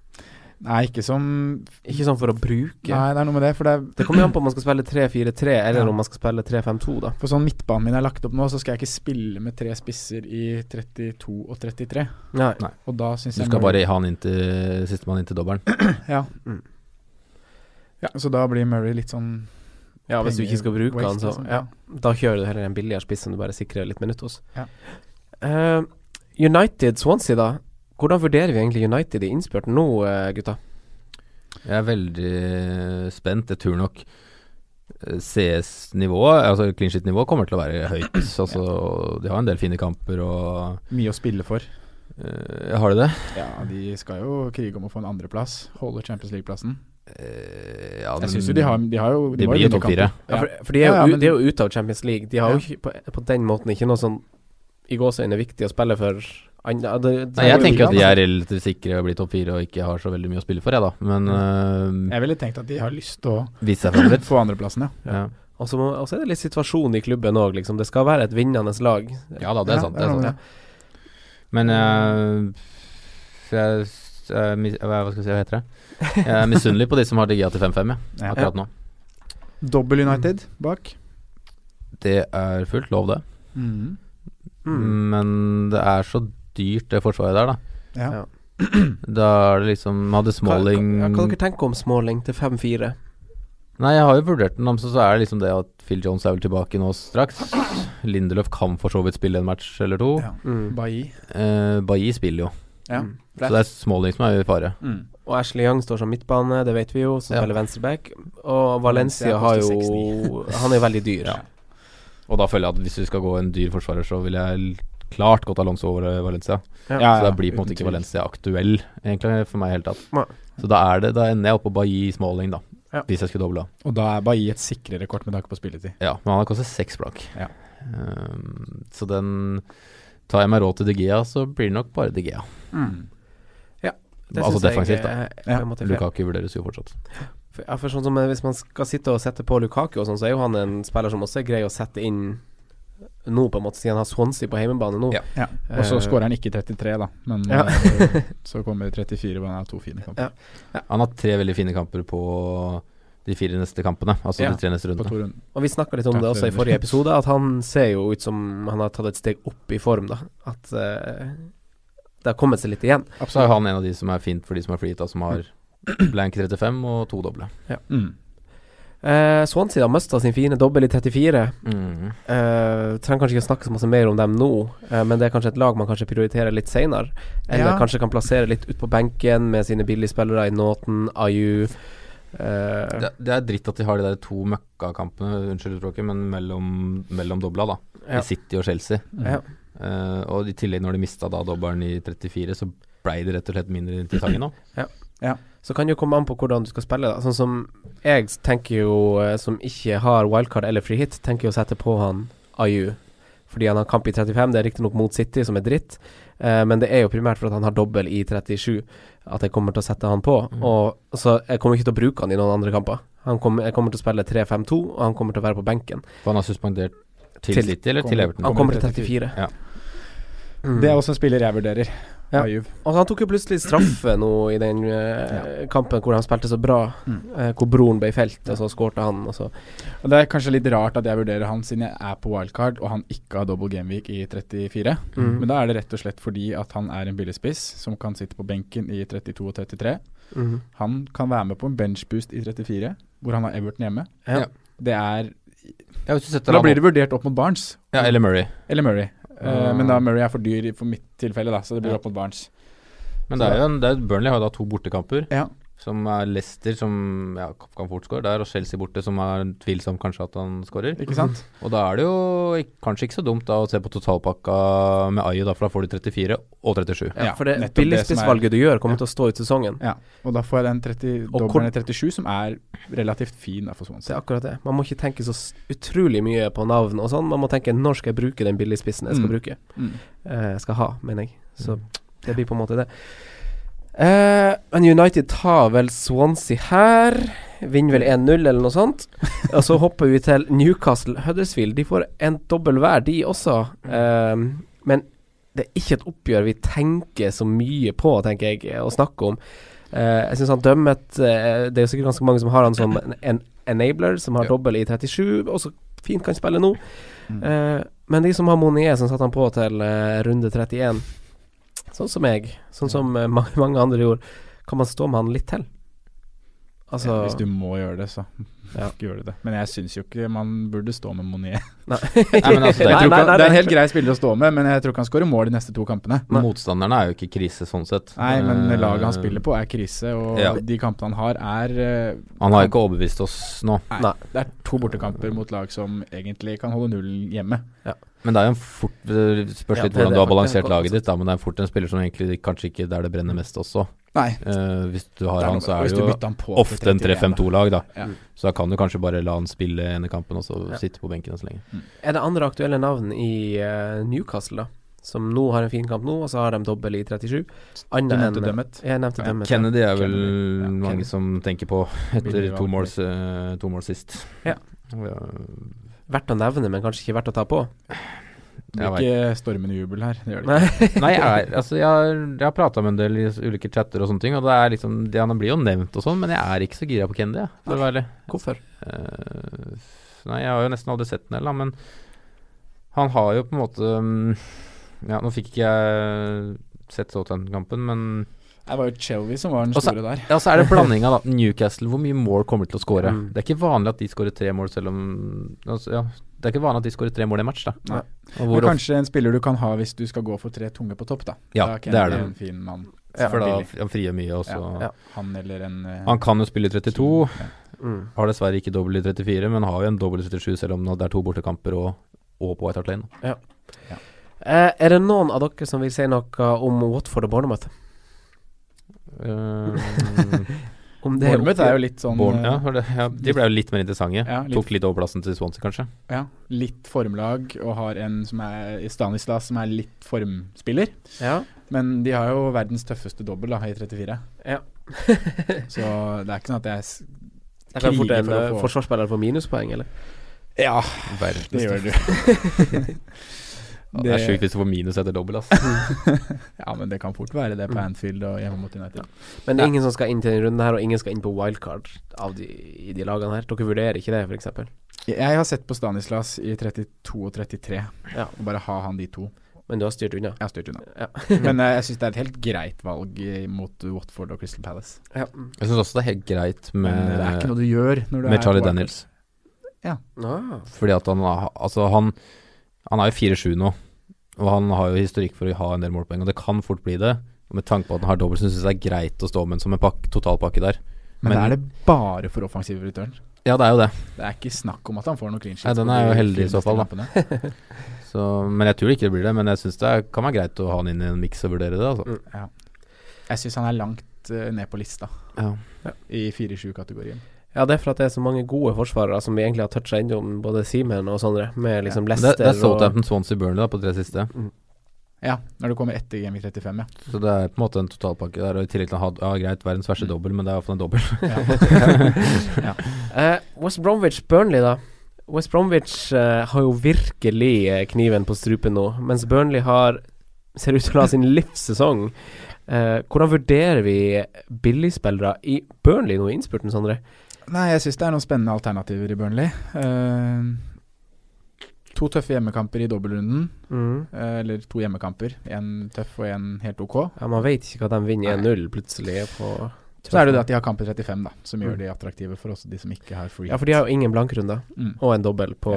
Nei, ikke som Ikke sånn for å bruke. Nei, det er noe med det. For, det er, Det kommer jo an på om man skal spille 3-4-3, eller Ja. om man skal spille 3-5-2, da. for sånn midtbanen min er lagt opp nå, så skal jeg ikke spille med tre spisser i 32 og 33. Nei. Og da syns Du jeg skal bare ha han inn til sistemann inn til dobbelen. Ja. Mm. Ja. Så da blir Murray litt sånn Ja, hvis du ikke skal bruke han, så liksom. ja. Da kjører du heller en billigere spiss som du bare sikrer litt minutt hos. Ja. Uh, United Swansea, da. Hvordan vurderer vi egentlig United i innspurten nå, eh, gutta? Jeg er veldig spent. Jeg tror nok eh, CS-nivået, altså clean shit-nivået, kommer til å være høyt. Altså, de har en del fine kamper og Mye å spille for. Uh, Har de det? Ja, de skal jo krige om å få en andreplass. Holde Champions League-plassen. Eh, ja, Jeg syns jo de har, de har jo De de blir jo topp fire. Ja, for, for de, er jo, Ja, ja, de er jo ute av Champions League. De har jo ikke på, på den måten ikke noe sånn i gåseøyne viktig å spille for andre det, det Nei, jeg er tenker at de er relativt sikre å bli topp fire og ikke har så veldig mye å spille for, jeg, da. Men uh, Jeg ville tenkt at de har lyst til å vise seg fram litt. få andreplassen, ja. Ja. Og så må- og så er det litt situasjon i klubben òg, liksom. Det skal være et vinnende lag. ja da, det er Ja, sant. Det det er sant. Men jeg, jeg, mis- hva skal jeg si, hva heter det? Jeg er misunnelig på de som har DGA til 5-5, Ja. akkurat nå. Dobbel United bak. Det er fullt lov, det. Mm. Mm. Men det er så dyrt, det forsvaret der, da. Ja. Da er det liksom Hadde Hva, Smalling hva dere tenke om Smalling til 5-4? Nei, jeg har jo vurdert den, så, så er det liksom det at Phil Jones er vel tilbake nå straks. Lindelöf kan for så vidt spille en match eller to. ja. Mm. Bailly. Eh, Bailly spiller jo, Ja. Mm. så det er Smalling som er i fare. Mm. Og Ashley Young står som midtbane, det vet vi jo, som Ja. spiller venstreback. Og Valencia har jo Han er jo veldig dyr. Ja. Og da føler jeg at hvis vi skal gå en dyr forsvarer, så vil jeg klart gått Alonso over eh, Valencia. Ja. så da blir på en måte ikke. Valencia aktuell, egentlig, for meg i hele tatt. Nei. Så da er det Da ender jeg opp på Bailly Smalling, da. Ja. Hvis jeg skulle doble. Og da er Bailly et sikrere kort med tanke på spilletid. Ja, men han har kostet seks blank. Ja. Ehm, så den Tar jeg meg råd til De Gea, så blir det nok bare De Ja. Det altså defensivt, da. Ja. Lukaku vurderes jo fortsatt. For, ja, for sånn som eh, Hvis man skal sitte og sette på Lukaku og sånn, så er jo han en spiller som også er grei å sette inn nå, på en måte, siden han har Swansea på hjemmebane nå. Ja. Ja. Og så Eh, skårer han ikke 33, da. Men Ja. eh, så kommer 34, og han har to fine kamper. Ja. Han har tre veldig fine kamper på de fire neste kampene, altså Ja, de tre neste rundene. Og vi snakka litt om det også i forrige episode, at han ser jo ut som han har tatt et steg opp i form, da. At eh, det har kommet seg litt igjen. Så er han en av de som er fint for de som er free som har blank 35 og to doble. Mm. Uh, Swansea har mista sin fine dobbel i 34. Mm. Uh, trenger kanskje ikke snakke så masse mer om dem nå, uh, men det er kanskje et lag man kanskje prioriterer litt seinere. Eller Ja. kanskje kan plassere litt ut på benken med sine billigspillere i Nåten, Ayu eh, Det, det er dritt at de har de der to møkkakampene, unnskyld uttrykket, men mellom, mellom dobla, da. ja. I City og Chelsea. Ja. Eh, og i tillegg, når de mista da dobbelen i 34, så blei det rett og slett mindre interessant nå. Ja Så kan det jo komme an på hvordan du skal spille. Da. Sånn som jeg tenker jo, eh, som ikke har wildcard eller free hit, tenker jo å sette på han Ayu. fordi han har kamp i 35. Det er riktignok mot City, som er dritt, uh, men det er jo primært for at han har dobbel i 37 at jeg kommer til å sette han på. Mm. Og Så jeg kommer ikke til å bruke han i noen andre kamper. Han kommer, jeg kommer til å spille 3-5-2, og han kommer til å være på benken. For han har suspendert til, Til- City eller til Everton? Han Kommer til til 34. Ja. Mm. Det er også en spiller jeg vurderer. Ja. Og han tok jo plutselig straffe nå i den eh, kampen hvor han spilte så bra, Mm. uh, hvor broren ble felt, og så skårte han, og så Og Det er kanskje litt rart at jeg vurderer han siden jeg er på wildcard og han ikke har double gameweek i 34. Mm. Men da er det rett og slett fordi at han er en billigspiss som kan sitte på benken i 32 og 33. Mhm. Han kan være med på en benchboost i 34, hvor han har Everton hjemme. Ja. Ja. Det er Ja, hvis du Da blir det vurdert opp mot Barnes Ja, eller Murray. eller Murray. Uh, men da Murray er for dyr for mitt tilfelle, da, så det blir Ja. opp mot Barnes. Men det er jo en, det er, Burnley har jo da to bortekamper, Ja. Som er Leicester, som ja, kan fort skåre der, og Chelsea borte, som er tvilsom kanskje at han skårer. Ikke sant? Og da er det jo kanskje ikke så dumt da å se på totalpakka med Ayo, da, for da får du 34 og 37. Ja, Ja, for det er- billigspissvalget du gjør, kommer til å stå ut sesongen. Ja. Og da får jeg den 30, Og dobbelen i 37, som er relativt fin da, for sånn det er akkurat det. Man må ikke tenke så utrolig mye på navn og sånn. Man må tenke når skal jeg bruke den billigspissen jeg skal Mm. bruke. Mm. Uh, skal ha, mener jeg. Så det blir på en måte det. Eh, men United tar vel Swansea her. Vinner vel 1-0 eller noe sånt. Og så hopper vi til Newcastle Huddersfield. De får en dobbel hver, de også. Eh, men det er ikke et oppgjør vi tenker så mye på, tenker jeg, å snakke om. Eh, jeg syns han dømmet eh, Det er jo sikkert ganske mange som har han som en, en enabler, som har Ja. dobbel i 37, og så fint kan spille nå. Mm. Eh, men de som har Monier, som satte han på til eh, runde 31, sånn som jeg, sånn som eh, mange, mange andre gjorde, kan man stå med han litt til? Altså ja, hvis du må gjøre det, så Ja. gjør du det. Men jeg syns jo ikke man burde stå med Monier. Nei. men altså, det er Jeg nei, han- det er en helt grei spiller å stå med, men jeg tror ikke han skårer mål de neste to kampene. Nei. Motstanderne er jo ikke krise sånn sett. Nei, men Eh, laget han spiller på er krise, og Ja. de kampene han har er eh, Han har ikke overbevist oss nå. Nei, Nei. Det er to bortekamper mot lag som egentlig kan holde nullen hjemme. Men det er jo en fort Spørs litt det er hvordan det du har balansert laget ditt, da, men det er fort en spiller som egentlig kanskje ikke der det brenner mest også. Nei. Uh, hvis du har han, så er det jo ofte en 3-5-2-lag, da. Ja. Så da kan du kanskje bare la han spille ene kampen og så Ja. sitte på benken så lenge. Er det andre aktuelle navn i uh, Newcastle, da? Som nå har en fin kamp nå, og så har de dobbel i 37. Du nevnte enn Dummet. Jeg nevnte Ja, Dummet. Kennedy er vel Kennedy, mange Kennedy. som tenker på etter to mål, uh, to mål sist. Ja. Verdt å nevne, men kanskje ikke verdt å ta på. Det blir ikke stormende jubel her. Det gjør det ikke. Nei. Jeg, er, altså jeg, har- jeg har prata med en del i ulike chatter og sånne ting, og det er liksom det, Han blir jo nevnt og sånn, men jeg er ikke så gira på Kendy, for å være ærlig. Hvorfor? Eh, nei, jeg har jo nesten aldri sett den heller, men han har jo på en måte mm, Ja, nå fikk ikke jeg sett Southampton-kampen, men Det var jo Chelby som var den store Også, der. Ja, så er det blandinga, da. Newcastle, hvor mye mål kommer til å skåre? Mm. Det er ikke vanlig at de skårer tre mål, selv om altså, Ja, det er ikke vanlig at de skårer tre mål i match, da. Nei. Og Men kanskje en spiller du kan ha hvis du skal gå for tre tunge på topp, da. Ja, da det er det. En fin mann. for da han frier mye, også. Ja. Ja. Han eller en uh, Han kan jo spille i 32. Ja. Mm. Har dessverre ikke dobbel i 34, men har jo en dobbel i 37, selv om det er to bortekamper og, og på White Hart Lane. Eh, er det noen av dere som vil si noe om Watford og Bournemouth? Uh, Om det Bournemouth er jo litt sånn Born, eh, ja, det, ja, de ble jo litt mer interessante. Ja, litt- Tok litt over plassen til Swansea, kanskje. ja, litt formlag og har en som er i Stanislas som er litt formspiller. Ja. Men de har jo verdens tøffeste dobbel i 34. ja. Så det er ikke sånn at jeg det kan fort kriger en for å eh, få forsvarsspiller få minuspoeng, eller? Ja, Verdens det gjør du. Ja, det er sjukt hvis du får minus etter dobbel, ass. ja, men det kan fort være det på Mm. Anfield og hjemme mot United. Men det er ingen som skal inn til denne runden her, og ingen skal inn på wildcard av de, i de lagene her. Dere vurderer ikke det, f.eks.? Jeg har sett på Stanislas i 32 og 33, Ja. og bare ha han de to. Men du har styrt unna? Jeg har styrt unna. Ja. Men eh, jeg syns det er et helt greit valg mot Watford og Crystal Palace. ja. Jeg syns også det er helt greit Men med, eh, det er ikke noe du gjør når du med er Charlie Daniels. Ja. Ah. Fordi at han Altså, han Han er jo 4-7 nå, og han har jo historikk for å ha en del målpoeng, og det kan fort bli det. Og med tanke på at han har dobbelt, syns jeg det er greit å stå med en som en pakke, totalpakke der. Men, da er det bare for offensive return. Ja, det er jo det. Det er ikke snakk om at han får noe clean sheet. Nei, den er jo heldig i så fall, da. Så, men jeg tror ikke det blir det. Men jeg syns det er- kan være greit å ha han inn i en miks og vurdere det. Altså. Ja. Jeg syns han er langt eh, ned på lista Ja. i 4-7-kategorien. Ja, det er for at det er så mange gode forsvarere som vi egentlig har toucha innom, både Simen og Sondre, med liksom Lester Leicester det er og Southampton, Swansea, Burnley da, på tre siste. Ja, når du kommer etter Gaming 35, ja. Så det er på en måte en totalpakke der. Og I tillegg til å ha ja, greit, verdens verste Mm. dobbel, men det er iallfall en dobbel. Eh, West Bromwich Burnley, da. West Bromwich uh, har jo virkelig eh, kniven på strupen nå, mens Burnley har ser ut til å ha sin livssesong. Uh, hvordan vurderer vi billigspillere i Burnley nå i innspurten, Sondre? Nei, jeg syns det er noen spennende alternativer i Burnley. Uh, to tøffe hjemmekamper i dobbeltrunden. eh, eller to hjemmekamper. Én tøff og én helt ok. Ja, Man vet ikke hva de vinner 1-0 plutselig på Så er det det at de har kamp i 35, da, som gjør Mm. de attraktive for også de som ikke har free Ja, for de har jo ingen blankrunder, mm. og en dobbel på,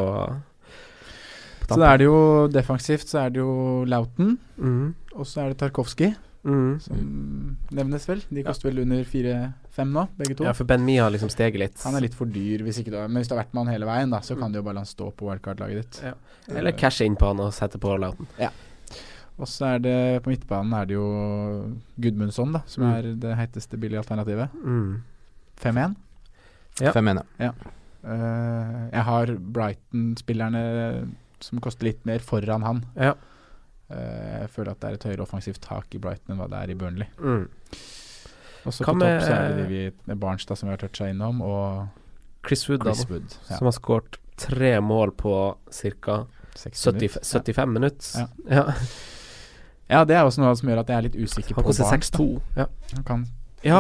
på Så da er det jo defensivt, så er det jo Lauten, mm. og så er det Tarkovskij, Mm. som nevnes vel. De koster vel under 4-5 nå, begge to. Ja, for Ben Mi har liksom steget litt. Han er litt for dyr, hvis ikke du har, men hvis du har vært med han hele veien, da, så kan du jo bare la han stå på wildcard-laget ditt. Ja. Eller cashe inn på han og sette på Lauten. Og så er det på midtbanen er det jo Gudmundsson, da, som Mm. er det heiteste billige alternativet. Mm. 5-1. Ja. Fem ja. jeg. Uh, jeg har Brighton-spillerne som koster litt mer, foran han. Ja. Uh, jeg føler at det er et høyere offensivt tak i Brighton enn hva det er i Burnley. Mm. Og så Hva på med- topp så er det de vi, med Barnstad som vi har toucha innom, og Chris Wood, Chris Wood. Ja, som har skåret tre mål på ca. 60 70, minutter. 75 minutter. Ja. Ja. Ja, det er også noe som gjør at jeg er litt usikker Han på Barnstad. Barnes. da. 6-2. Ja. Han kan ja,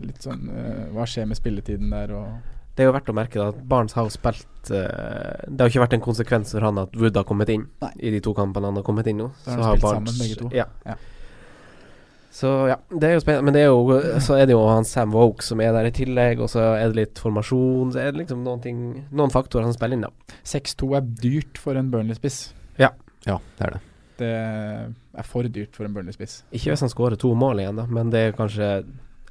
litt sånn uh, Hva skjer med spilletiden der, og det er jo verdt å merke da, at Barnes har spilt uh, Det har ikke vært en konsekvens for han at Wood har kommet inn Nei. i de to kampene han har kommet inn nå. Så har har spilt sammen, begge to. Ja. Ja. Så ja, det er jo spennende. Men det er jo, så er det jo han Sam Woke som er der i tillegg, og så er det litt formasjon. Så er det liksom noen, ting, noen faktorer som spiller inn, da. 6-2 er dyrt for en Burnley-spiss. Ja, ja, det er det. Det er for dyrt for en Burnley-spiss. Ikke hvis han skårer to mål igjen, da, men det er kanskje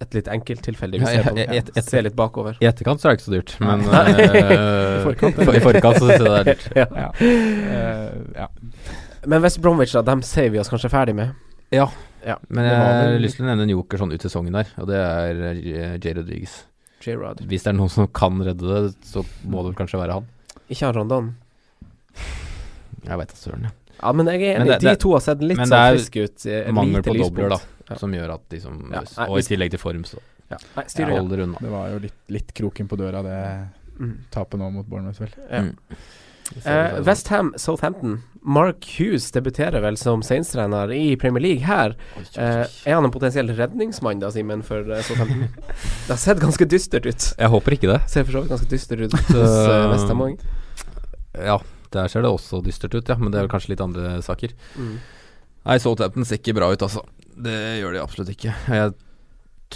et litt enkelttilfelle. Vi Ja, ser, på, et- et- et- ser litt bakover. I etterkant så er det ikke så dyrt, men eh, I forkant, for, I forkant så syns jeg det er dyrt. ja. Ja. Eh, ja. Men West Bromwich, da, dem sier vi oss kanskje ferdig med. Ja. Ja. Men jeg har vel- lyst til å nevne en joker sånn ut sesongen der, og det er eh, Jay Rodriguez. J-Rod. Hvis det er noen som kan redde det, så må det vel kanskje være han. Ikke han Rondon. Jeg veit da søren, jeg. Ja, men jeg er Men enig. det- De det- to har sett litt sånn det er Men det er Mangel på dobler, da. Ja. som gjør at de som Ja, nei, Og i tillegg til form, så Ja. Nei, styrer, unna. hold dere unna. Det var jo litt, litt kroken på døra, det Mm. tapet nå mot Bournemouth, vel. Ja. Mm. Eh, Westham Southampton. Mark Hughes debuterer vel som Saints-trener i Premier League her. Eh, er han en potensiell redningsmann da, Simen, for eh, Southampton? det har sett ganske dystert ut. Jeg håper ikke det. Ser for så vidt ganske dystert ut hos Westham òg. Ja, der ser det også dystert ut, ja, men det er vel kanskje litt andre saker. Mm. Nei, Southampton ser ikke bra ut, altså. Det gjør de absolutt ikke. Jeg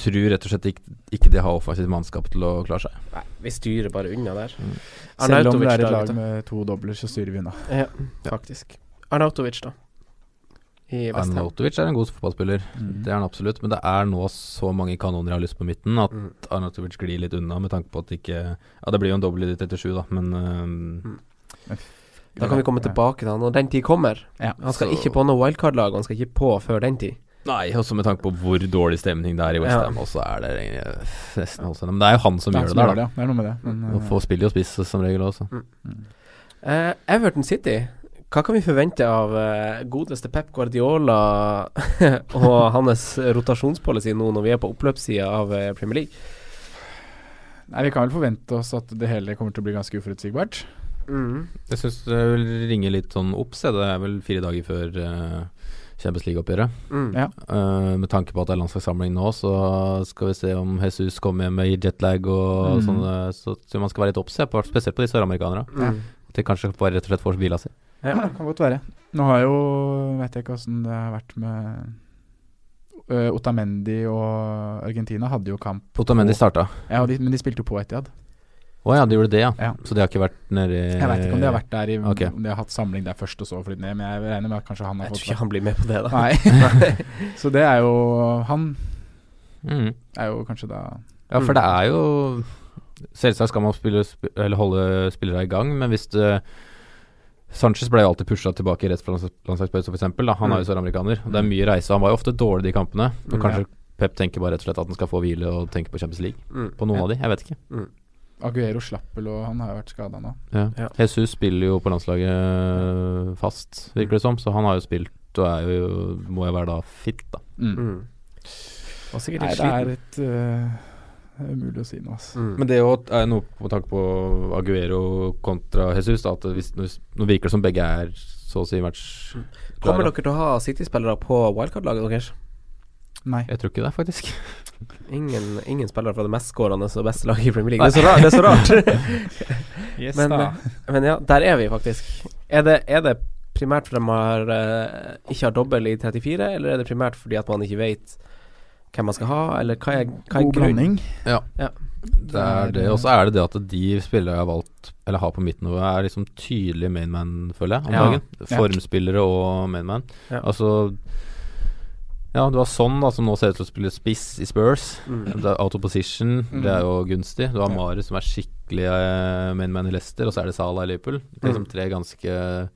tror rett og slett ikke, ikke de har offensivt mannskap til å klare seg. Nei, vi styrer bare unna der. Mm. Selv om det er et lag med to dobler, så styrer vi unna. Ja, faktisk. Arnautovic, da. Arnautovic er en god fotballspiller, Mm. det er han absolutt. Men det er nå så mange kanoner jeg har lyst på midten at Mm. Arnautovic glir litt unna med tanke på at det ikke Ja, det blir jo en dobbel i etter 37, da, men øhm, Da kan vi komme tilbake til han når den tid kommer. Ja. Han skal Så- ikke på noe wildcard-lag, han skal ikke på før den tid. Nei, også med tanke på hvor dårlig stemning det er i Westham, ja. også er det nesten også. Men det er jo han som Det er gjør det der, da. Det er noe med det. Men, Og Få får spille jo spiss som regel også. mm. Uh, Everton City. Hva kan vi forvente av uh, godeste Pep Guardiola og hans rotasjonspolicy nå når vi er på oppløpssida av eh, Premier League? Nei, Vi kan vel forvente oss at det hele kommer til å bli ganske uforutsigbart. Mm. Jeg syns det vil ringe litt sånn opp, se. Det er vel fire dager før uh, Champions League-oppgjøret. Mm. Ja. Uh, med tanke på at det er landslagssamling nå, så skal vi se om Jesus kommer hjem med jetlag og Mm. sånn. eh, Så tror man skal være litt obs, spesielt på de søramerikanerne. Mm. At de kanskje bare rett og slett får hvila si. Ja, det kan godt være. Nå har jo Vet jeg ikke åssen det har vært med uh, Otamendi og Argentina hadde jo kamp Otamendi starta. Ja, de, men de spilte jo på Etiad. Å ja, de gjorde det, ja. Ja. Så de har ikke vært nedi Jeg vet ikke om de har vært der i okay. Om de har hatt samling der først og så flydd ned, men jeg regner med at kanskje han har Jeg fått tror ikke han blir med på det, da. Nei. så det er jo Han mm. er jo kanskje da Ja, for Mm. det er jo Selvsagt skal man spille, sp eller holde spillere i gang, men hvis det Sanchez ble jo alltid pusha tilbake rett fra lands- landslagspause, f.eks. Han er jo Mm. søramerikaner. Det er mye reise. Han var jo ofte dårlig de kampene. Og Mm. kanskje Pep tenker bare rett og slett at han skal få hvile og tenke på Champions League. Mm. På noen Ja. av de, jeg vet ikke. Aguero slapp vel, og han har jo vært skada nå. Ja. Ja. Jesus spiller jo på landslaget øh, fast, virker det som, så han har jo spilt og er jo, må jo være da fit, da. Mm. Mm. Nei, det er litt øh, det er umulig å si noe, Altså. Mm. Men det jo er noe på tanke på Aguero kontra Jesus, da, at hvis, nå, nå virker det som begge er så å si match Kommer dere til å ha City-spillere på wildcard-laget deres? Nei. Jeg tror ikke det, faktisk. Ingen, ingen spillere fra det mest skårende og beste laget i Premier League. Det er så rart. Det er så rart. Yes, Men. Men ja, der er vi faktisk. Er det, er det primært fordi man har, eh, ikke har dobbel i 34, eller er det primært fordi at man ikke vet hvem man skal ha, eller hva er, hva er God blanding. Ja. Ja. Det er det. Og så er det det at de spillere jeg har valgt, eller har på midtnivået, er liksom tydelige mainman, føler jeg, om Ja. dagen. Formspillere og mainman. Ja. Altså Ja, du har sånn da, som nå ser ut til å spille spiss i Spurs. Mm. Det er out of position, Mm. det er jo gunstig. Du har Ja. Marius som er skikkelig Main man i Leicester, og så er det Salah i Liverpool. Det er liksom Mm. tre ganske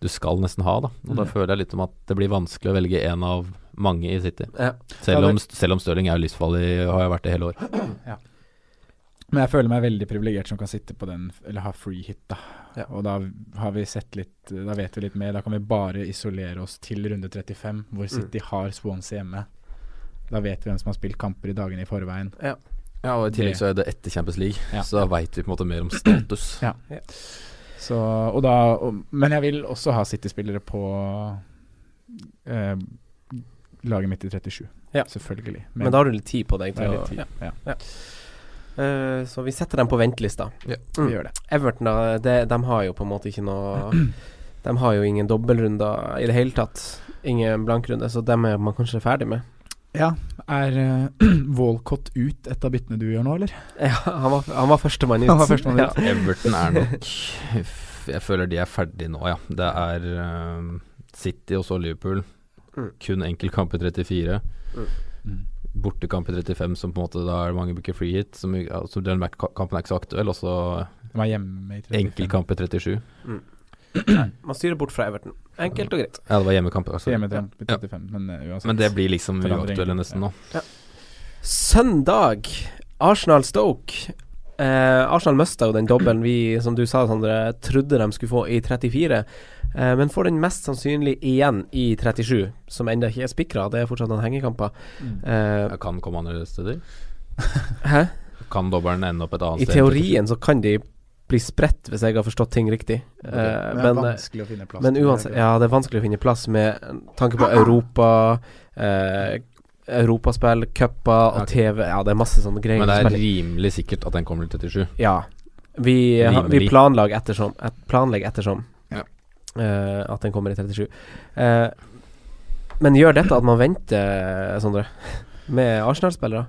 du skal nesten ha, da. Og da Mm. føler jeg litt om at det blir vanskelig å velge en av mange i City. Ja. Selv om, selv om Stirling er jo livsfarlig, har jeg vært det hele år. Men jeg føler meg veldig privilegert som kan sitte på den, eller ha free hit, da. Ja. Og da har vi sett litt Da vet vi litt mer. Da kan vi bare isolere oss til runde 35, hvor City har Swansea hjemme. Da vet vi hvem som har spilt kamper i dagene i forveien. Ja, og I tillegg så er det etter Champions League, Ja. så da veit vi på en måte mer om status. Ja. Så, og da, og, men jeg vil også ha City-spillere på eh, laget mitt i 37. Ja. Selvfølgelig. Men da har du litt tid på deg til litt å ja. Ja. Eh, Så vi setter dem på ventelista. Vi Mm. gjør det. Everton, da, det, de har jo på en måte ikke noe De har jo ingen dobbeltrunder i det hele tatt. Ingen blankrunde, så dem er man kanskje ferdig med. Ja, er uh, Walcott ut et av byttene du gjør nå, eller? Ja, han var, han var førstemann ut. Han var første ut. Ja. Everton er nok Jeg føler de er ferdig nå, ja. Det er uh, City og så Liverpool. Mm. Kun enkeltkamp i 34. Mm. Bortekamp i 35, som på en måte da er mange booker free hit. Som, altså, den kampen er ikke så aktuell. Og så 35. enkeltkamp i 37. Man styrer bort fra Everton. Enkelt og greit. Ja, det var hjemmekamp. Altså. Hjemme til i Ja. men eh, uansett. Men det blir liksom uaktuelle nesten nå. Søndag, Arsenal-Stoke. Eh, Arsenal mista jo den dobbelen vi, som du sa, Sondre, trodde de skulle få i 34. Eh, men får den mest sannsynlig igjen i 37, som ennå ikke er spikra. Det er fortsatt noen hengekamper. Mm. Eh, kan komme andre steder. hæ? Kan dobbelen ende opp et annet I sted? teorien så kan de bli spredt, hvis jeg har forstått ting riktig. Eh, det er men, eh, vanskelig å finne plass men uansett, ja, det er vanskelig å finne plass med tanke på Europa, eh, europaspill, cuper og. TV. Ja, det er masse sånne greier. Men det er rimelig sikkert at den kommer til 37. Ja. Vi, vi planlegger ettersom, et, planlegger ettersom Eh, at den kommer i 37. Uh, men gjør dette at man venter, Sondre, med Arsenal-spillere?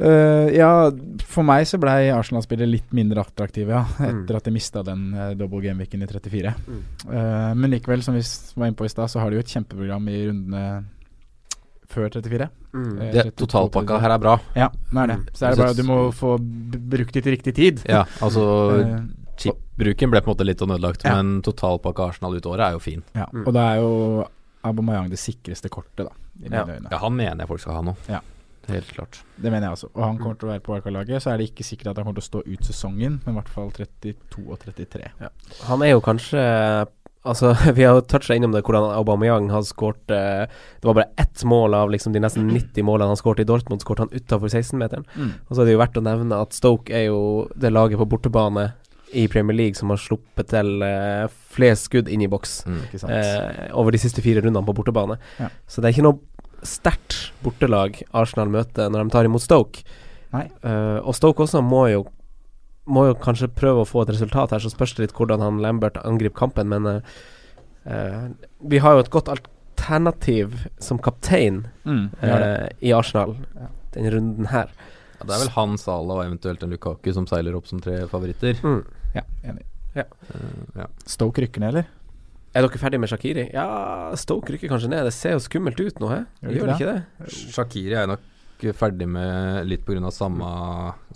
Uh, ja, for meg så blei Arsenal-spillet litt mindre attraktive, ja. Mm. Etter at de mista den uh, double game-viken i 34. Mm. Uh, men likevel, som vi var inne på i stad, så har de jo et kjempeprogram i rundene før 34. Mm. Eh, Det, totalpakka her er bra. Ja, det er det. Mm. Så er det bare at du må få brukt det til riktig tid. Ja, altså Eh, Chip-bruken ble på en måte litt ødelagt, Ja. men totalpakka Arsenal ut året er jo fin. ja. Mm. Og da er jo Aubameyang det sikreste kortet, da. I mine Ja. øyne. Ja, han mener jeg folk skal ha nå. Ja. Helt klart. Det mener jeg også. Og han kommer til å være på Wildcard-laget. Så er det ikke sikkert at han kommer til å stå ut sesongen, men i hvert fall 32 og 33. Han er jo kanskje Altså, Vi har toucha innom det hvordan Aubameyang har skåret eh, Det var bare ett mål av liksom de nesten 90 målene han skåret i Dortmund, skåret han utafor 16-meteren. Mm. Og så er det jo verdt å nevne at Stoke er jo det laget på bortebane i Premier League som har sluppet til uh, flest skudd inn i boks Mm. Eh, over de siste fire rundene på bortebane. Ja. Så det er ikke noe sterkt bortelag Arsenal møter når de tar imot Stoke. Nei. Eh, og Stoke også må jo Må jo kanskje prøve å få et resultat her, så spørs det litt hvordan han Lambert angriper kampen, men eh, eh, vi har jo et godt alternativ som kaptein Mm, eh, i Arsenal Ja. denne runden her. Ja, det er vel han, Salah og eventuelt en Lukaku som seiler opp som tre favoritter. Mm. Ja, enig. Eh, ja. Stoke rykker ned, eller? Er dere ferdig med Shakiri? Ja, Stoke rykker kanskje ned. Det ser jo skummelt ut nå, he? Gjør det Gjør ikke det ikke det? Shakiri er nok ferdig med litt pga. samme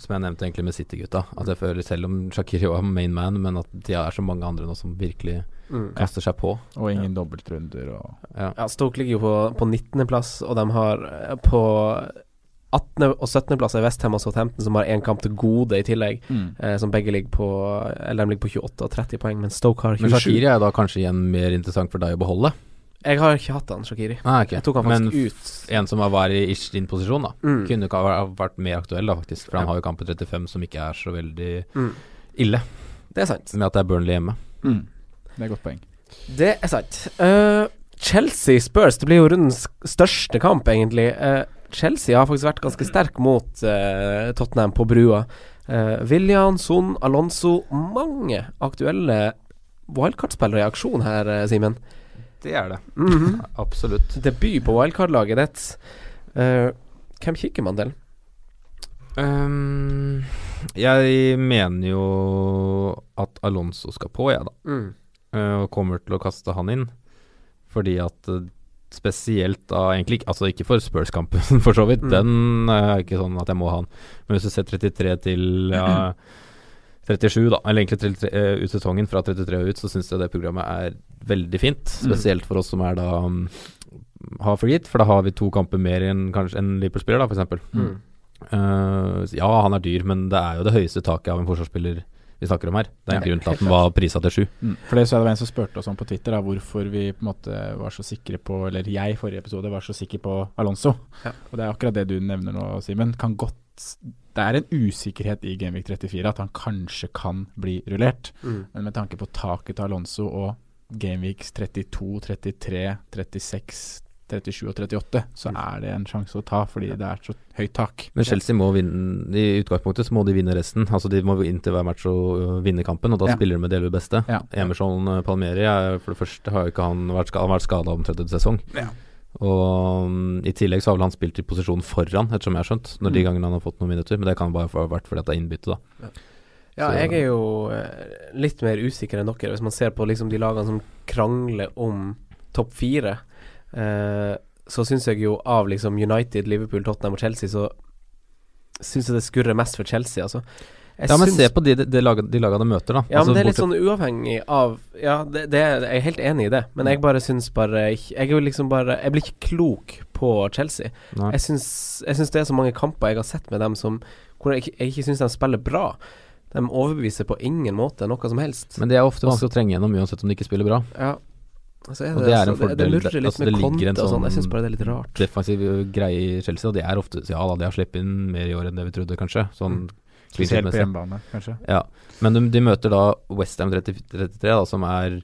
som jeg nevnte egentlig med City-gutta. At jeg føler selv om Shakiri var main man, men at de er så mange andre nå som virkelig Mm. kaster seg på. Og ingen dobbeltrunder og Ja. Ja, Stoke ligger jo på, på 19.-plass, og de har eh, på 18. og 17. plass er Westham og Southampton, som har én kamp til gode i tillegg. Mm. Eh, som begge ligger på Eller de ligger på 28 og 30 poeng, men Stoke har 27. Men 27. Shakiri er da kanskje igjen mer interessant for deg å beholde? Jeg har ikke hatt han, Shakiri. Ah, okay. Jeg tok han Men faktisk ut. en som var i ish din posisjon, da. Mm. Kunne ikke ha vært mer aktuell, da, faktisk. For han Ja. har jo kamp på 35 som ikke er så veldig Mm. ille, Det er sant. med at det er Burnley hjemme. Mm. Det er et godt poeng. Det er sant. Uh, Chelsea Spurs, det blir jo rundens største kamp, egentlig. Eh, Chelsea har faktisk vært ganske sterk mot uh, Tottenham på brua. Uh, William, Son, Alonso Mange aktuelle wildcard-spillere i aksjon her, eh, Simen. Det er det. Mhm. Absolutt. Debut på wildcard-laget ditt. Uh, hvem kikker man til? Um, jeg mener jo at Alonso skal på, jeg, da. Mm. Eh, og kommer til å kaste han inn. Fordi at eh, spesielt da Egentlig Altså ikke for Spurs-kampen, for så vidt. Mm. Den er ikke sånn at jeg må ha den. Men hvis du ser 33 til ja, 37, da, eller egentlig 33, eh, ut sesongen fra 33 og ut, så syns jeg det programmet er veldig fint. Spesielt for oss som er da um, har free hit, for da har vi to kamper mer enn kanskje en Liverpool-spiller, da, f.eks. Mm. Uh, ja, han er dyr, men det er jo det høyeste taket av en forsvarsspiller vi snakker om her. Det er en Ja, grunn til at den var prisa til sju. Mm. For det så var en som spurte oss om på Twitter da, hvorfor vi på en måte var så sikre på Eller jeg i forrige episode var så sikker på Alonso. Ja. Og det er akkurat det du nevner nå, Simen. Kan godt Det er en usikkerhet i Gameweek 34 at han kanskje kan bli rullert. Mm. Men med tanke på taket til Alonso og Gameweeks 32, 33, 36, 37 og 38, så Mm. er det en sjanse å ta fordi det er så høyt tak. Men Chelsea må vinne I utgangspunktet så må de vinne resten. Altså De må inn til hver match og øh, vinne kampen, og da Ja. spiller de med det aller beste. Ja. Emerson Palmeri Palmieri er, For det første har jo ikke han vært, han vært skada om tredje sesong. Ja. Og um, i tillegg så har vel han spilt i posisjon foran, ettersom jeg har skjønt, når de Mm. gangene han har fått noen minutter. Men det kan bare ha vært fordi at det er innbytte, da. Ja, Så- jeg er jo eh, litt mer usikker enn dere, hvis man ser på liksom de lagene som krangler om topp fire. Eh, så syns jeg jo av liksom United, Liverpool, Tottenham og Chelsea, så syns jeg det skurrer mest for Chelsea, altså. Jeg Ja, men se på de, de, de, lagene de møter, da. Ja, Altså, men det er litt bortsett- sånn uavhengig av Ja, det, det jeg er helt enig i det, men jeg bare syns bare Jeg er liksom bare Jeg blir ikke klok på Chelsea. Nei. Jeg syns, det er så mange kamper jeg har sett med dem som hvor jeg, jeg ikke syns de spiller bra. De overbeviser på ingen måte noe som helst. Men det er ofte vanskelig å trenge gjennom uansett om de ikke spiller bra. ja. Altså er Og det, det er en fordel. det, det murrer litt Altså, med det ligger en og sånn. Jeg sånn syns bare det er litt rart. Defensiv greie i Chelsea, og det er ofte Ja da, de har sluppet inn mer i år enn det vi trodde, kanskje. Sånn Spesielt på hjemmebane, kanskje. Ja. Men de, de møter da Westham 33, da, som er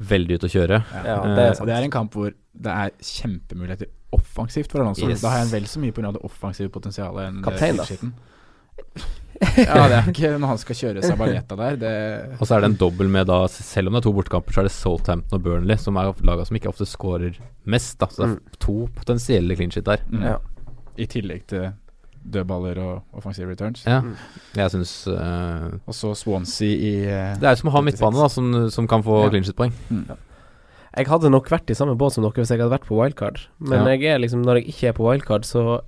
veldig ute å kjøre. Ja, Eh, det er det er en kamp hvor det er kjempemuligheter offensivt for Alonso. Yes. Da har jeg en vel så mye pga. det offensive potensialet enn det Kaptein, da. Ja, det er ikke når han skal kjøre Sabaleta der. Det Og så er det en dobbel med da Selv om det er to bortekamper, så er det Southampton og Burnley, som er laga som ikke ofte scorer mest. Da. Så det er to potensielle clean shit der. mm. Ja. I tillegg til dødballer og offensive returns. Ja. Mm. Jeg syns uh, Og så Swansea i uh, Det er som å ha midtbane, da, som, som kan få Ja. clean shit-poeng. mm. Jeg hadde nok vært i samme båt som dere hvis jeg hadde vært på wildcard. Men Ja. jeg er liksom når jeg ikke er på wildcard, så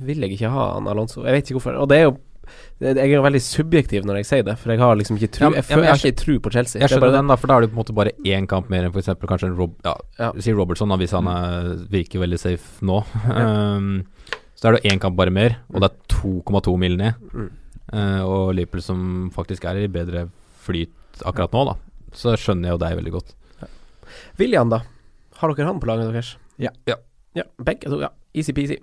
vil jeg ikke ha han Alonso. Jeg vet ikke hvorfor. Og det er jo Jeg er veldig subjektiv når jeg sier det, for jeg har liksom ikke tru Ja, men- Jeg, jeg har ikke tru på Chelsea. Jeg er skjønner den, da, for da har du på en måte bare én kamp mer enn f.eks. kanskje en Rob... Ja, Ja. si Robertson, da, hvis han er, virker veldig safe nå. Um, så er det én kamp bare mer, og det er 2,2 mil ned. Mm. Uh, og Liverpool som faktisk er i bedre flyt akkurat nå, da. Så skjønner jeg jo deg veldig godt. William, da? Har dere han på laget deres? Ja. Ja. Ja, Begge to, ja. Easy-peasy.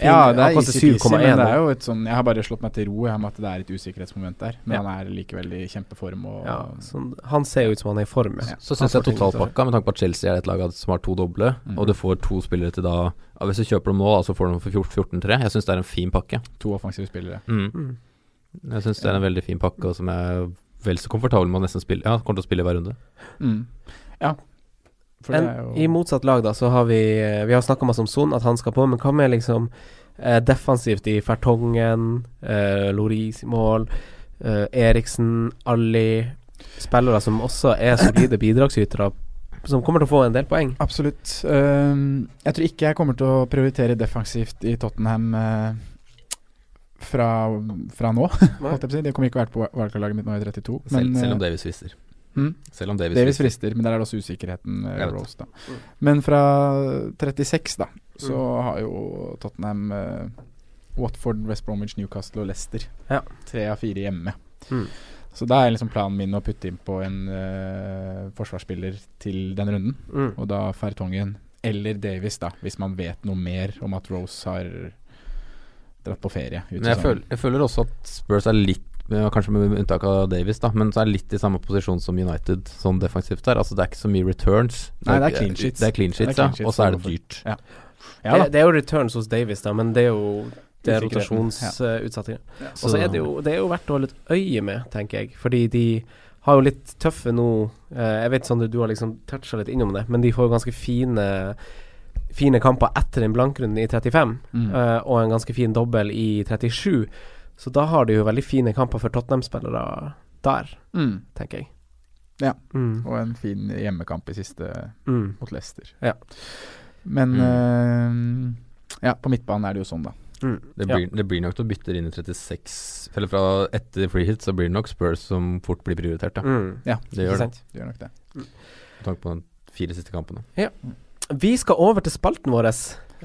Ja, det er easy-peasy, men det er jo et sånn Jeg har bare slått meg til ro med at det er et usikkerhetsmoment der. Men Ja. han er likevel i kjempeform og Ja, sånn, han ser jo ut som han er i form. Ja. Så så syns jeg totalpakka, med tanke på at Chelsea er et lag som har to doble, Mhm. og du får to spillere til da ja, Hvis du kjøper dem nå, så får du dem for 14-3. Jeg syns det er en fin pakke. to offensive spillere. Mm. Mm. Jeg syns det er en veldig fin pakke, og som jeg er vel så komfortabel med å nesten spille Ja, kommer til å spille hver runde. Mm. Ja. For En, det er jo I motsatt lag, da, så har vi eh, Vi har snakka masse om Son, at han skal på, men hva med liksom eh, defensivt i Fertongen, eh, Loris i mål, eh, Eriksen, Alli Spillere som også er solide bidragsytere, som kommer til å få en del poeng. Absolutt. Um, jeg tror ikke jeg kommer til å prioritere defensivt i Tottenham Uh, fra, fra nå. Det kommer ikke å være på wildcard-laget mitt nå i 32. Selv, men, selv om eh, Davies visser. Mm. Selv om Davis, Davis frister. frister, men der er det også usikkerheten eh, Rose, da. Mm. Men fra 36, da, så Mm. har jo Tottenham uh, Watford, West Bromwich, Newcastle og Leicester. Ja. Tre av fire hjemme. Mm. Så da er liksom planen min å putte inn på en uh, forsvarsspiller til den runden. Mm. Og da Fertongen eller Davis, da, hvis man vet noe mer om at Rose har dratt på ferie. Men jeg føler, jeg føler også at Spurs er litt Kanskje med unntak av Davis, da men så er det litt i samme posisjon som United sånn defensivt der. Altså Det er ikke så mye returns. Nei, det er clean sheets. Det er clean er sheets, ja. Og så er det dyrt. Ja, det, da. det er jo returns hos Davis, da, men det er jo det er rotasjonsutsatte. Ja. Og så er det, jo, det er jo verdt å holde et øye med, tenker jeg. Fordi de har jo litt tøffe nå eh, Jeg vet Sander, du har liksom toucha litt innom det, men de får jo ganske fine Fine kamper etter den blankrunden i 35, Mm. eh, og en ganske fin dobbel i 37. Så da har de jo veldig fine kamper for Tottenham-spillere der, Mm. tenker jeg. Ja. Mm. Og en fin hjemmekamp i siste Mm. mot Leicester. Ja. Men Mm. eh, Ja, på midtbanen er det jo sånn, da. Mm. Det Ja. blir, det blir nok til å bytte inn i 36 Eller fra etter free hit så blir det nok Spurs som fort blir prioritert, da. Mm. Ja, Det gjør det. det gjør nok det. Med tanke på de fire siste kampene. Vi skal over til spalten vår.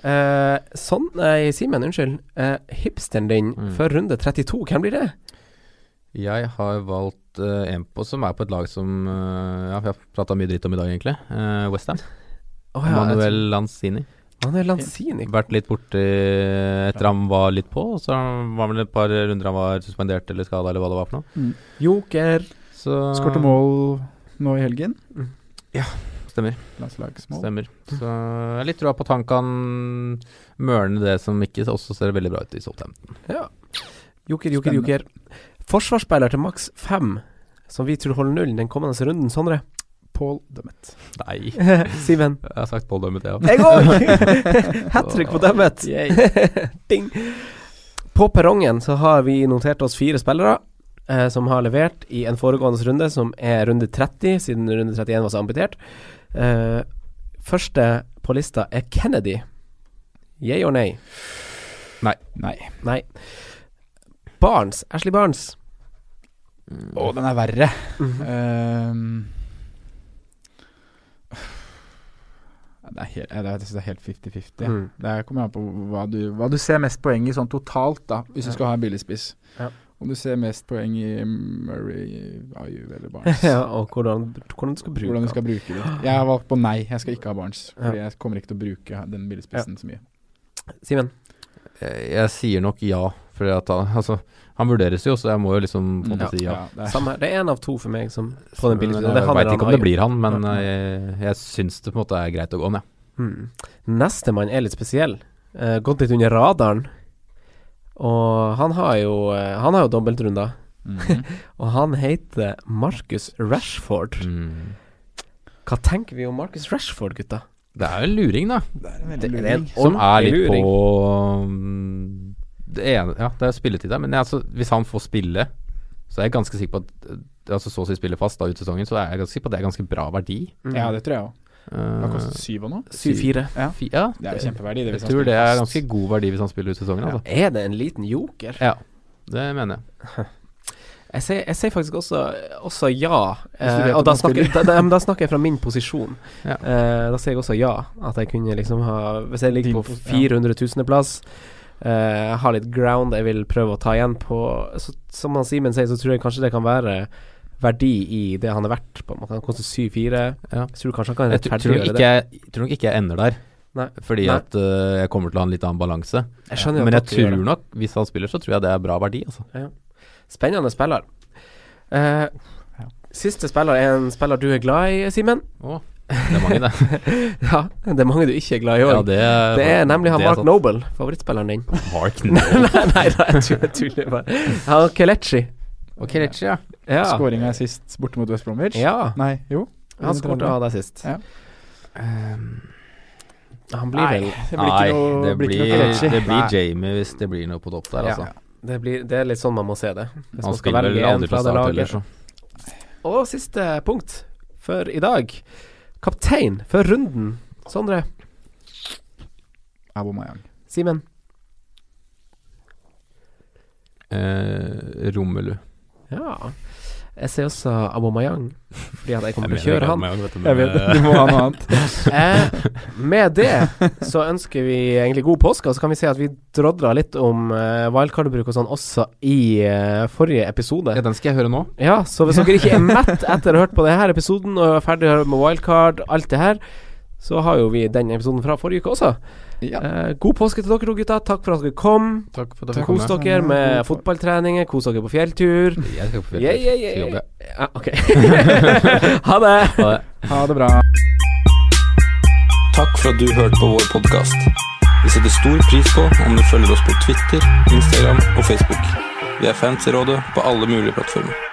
Eh, sånn, nei, Simen, unnskyld. Eh, hipsteren din Mm. for runde 32, hvem blir det? Jeg har valgt eh, en på som er på et lag som eh, Ja, vi har prata mye dritt om i dag, egentlig. Eh, Westham. Oh, ja, Manuel Lanzini. tror- Lanzini. Manuel Lanzini. Vært litt borti etter han var litt på, og så var det vel et par runder han var suspendert eller skada, eller hva det var for noe. Joker. Så Skårte mål nå i helgen. Stemmer. Landslagsmål. Stemmer. Så jeg har litt trua på at han kan mørne det som ikke også ser veldig bra ut i Southampton. Ja. Joker, joker, joker. Forsvarsspiller til maks fem, som vi tror holder nullen den kommende runden, Sondre. Paul Dummet. Nei, Simen. jeg har sagt Paul Dummet, òg. Jeg òg! Hat trick på Dummet. Ding. På perrongen så har vi notert oss fire spillere eh, som har levert i en foregående runde, som er runde 30, siden runde 31 var så amputert. Eh, første på lista er Kennedy. Yay or nei? Nei. Nei. Barnes. Ashley Barnes. Å, den er verre. Mhm. Ehm, det er helt, jeg er helt 50-50. Mm. Det kommer an på hva du, hva du ser mest poeng i sånn totalt, da, hvis Ja. du skal ha en billigspiss. Ja. Om du ser mest poeng i Murray, Ayu eller Barnes. ja, og hvordan, hvordan du skal bruke Hvordan du skal bruke det. Jeg har valgt på nei, jeg skal ikke ha Barnes. Fordi Ja. jeg kommer ikke til å bruke den billigspissen så mye. Simen. Jeg, jeg sier nok ja, Fordi at han, altså, han vurderes jo, så jeg må jo liksom få en Ja. si ja. det er, Samme. Det er en av to for meg som på den billige. jeg veit ikke om det blir han, men jeg, jeg syns det på en måte er greit å gå, med. Hmm. Nestemann er litt spesiell. Uh, gått litt under radaren. Og han har jo eh, Han har jo dobbeltrunder. Mhm. Og han heter Marcus Rashford. Mm. Hva tenker vi om Marcus Rashford, gutta? Det er jo en luring, da. Det er en Det- veldig det er en luring. Som er litt luring. på mm, Det ene Ja, det er spilletid der, men jeg, altså, hvis han får spille, så er jeg ganske sikker på at eh, Altså så å si spille fast da ut sesongen, så er jeg ganske sikker på at det er ganske bra verdi. Mm. Ja, det tror jeg òg. Hva Eh, koster syv og nå? 7-4. Ja. ja, Det er jo kjempeverdi. Det, jeg tror det er ganske god verdi hvis han spiller ut sesongen, Ja. altså. Er det en liten joker? Ja, det mener jeg. Jeg sier, jeg sier faktisk også, også ja. Eh, og da snakker, da, da, da snakker jeg fra min posisjon. Ja. Eh, da sier jeg også ja. At jeg kunne liksom ha Hvis jeg ligger på 400 000.-plass, eh, har litt ground jeg vil prøve å ta igjen på så, Som han Simen sier, så tror jeg kanskje det kan være verdi i det han er verdt. Han koster 7-4. Ja. Jeg tror kanskje han kan Jeg rettferdiggjøre det. jeg, tror nok ikke jeg ender der, Nei. fordi Nei. at uh, jeg kommer til å ha en litt annen balanse. Jeg Men jeg tror nok, hvis han spiller, så tror jeg det er bra verdi, altså. Spennende spiller. Uh, siste spiller er en spiller du er glad i, Simen. Oh, det er mange, det. ja, det er mange du ikke er glad i òg. Ja, det, det er nemlig han er Mark sånn. Noble, favorittspilleren din. Mark Noble. nei, nei, nei, jeg tuller bare. Han Kelechi. Og Kelechi, ja. Ja. Skåringa er sist borte mot West Bromwich? ja. Nei, jo. Han skårte av deg sist. Ja. Han blir vel det blir Nei, ikke noe, det blir blir, ikke noe det blir Jamie hvis det blir noe på topp der, Ja. altså. det, blir, det er litt sånn man må se det. Hvis Han skal spiller vel aldri fra det start laget. heller, så. Og siste punkt for i dag. Kaptein for runden. Sondre. Abomayang. Simen. Eh, Romelu. Ja. Jeg ser også Abomayang, fordi at jeg kommer til å kjøre han. Jeg vet det, du må ha noe annet. Eh, med det så ønsker vi egentlig god påske, og så kan vi si at vi drodla litt om eh, wildcard-bruk og sånn også i eh, forrige episode. Ja, den skal jeg høre nå. Ja, så hvis dere ikke er mett etter å ha hørt på denne episoden og er ferdig med wildcard, alt det her, så har jo vi den episoden fra forrige uke også. Eh, god påske til dere to gutta. Takk for at dere kom. Takk for at dere Kos dere med fotballtreninger, kos dere på fjelltur. Jeg skal på Yeah, yeah, yeah. Jobbe. Ja, ok. ha det. Ha det. Ha det bra. Takk for at du hørte på vår podkast. Vi setter stor pris på om du følger oss på Twitter, Instagram og Facebook. Vi er fans i rådet på alle mulige plattformer.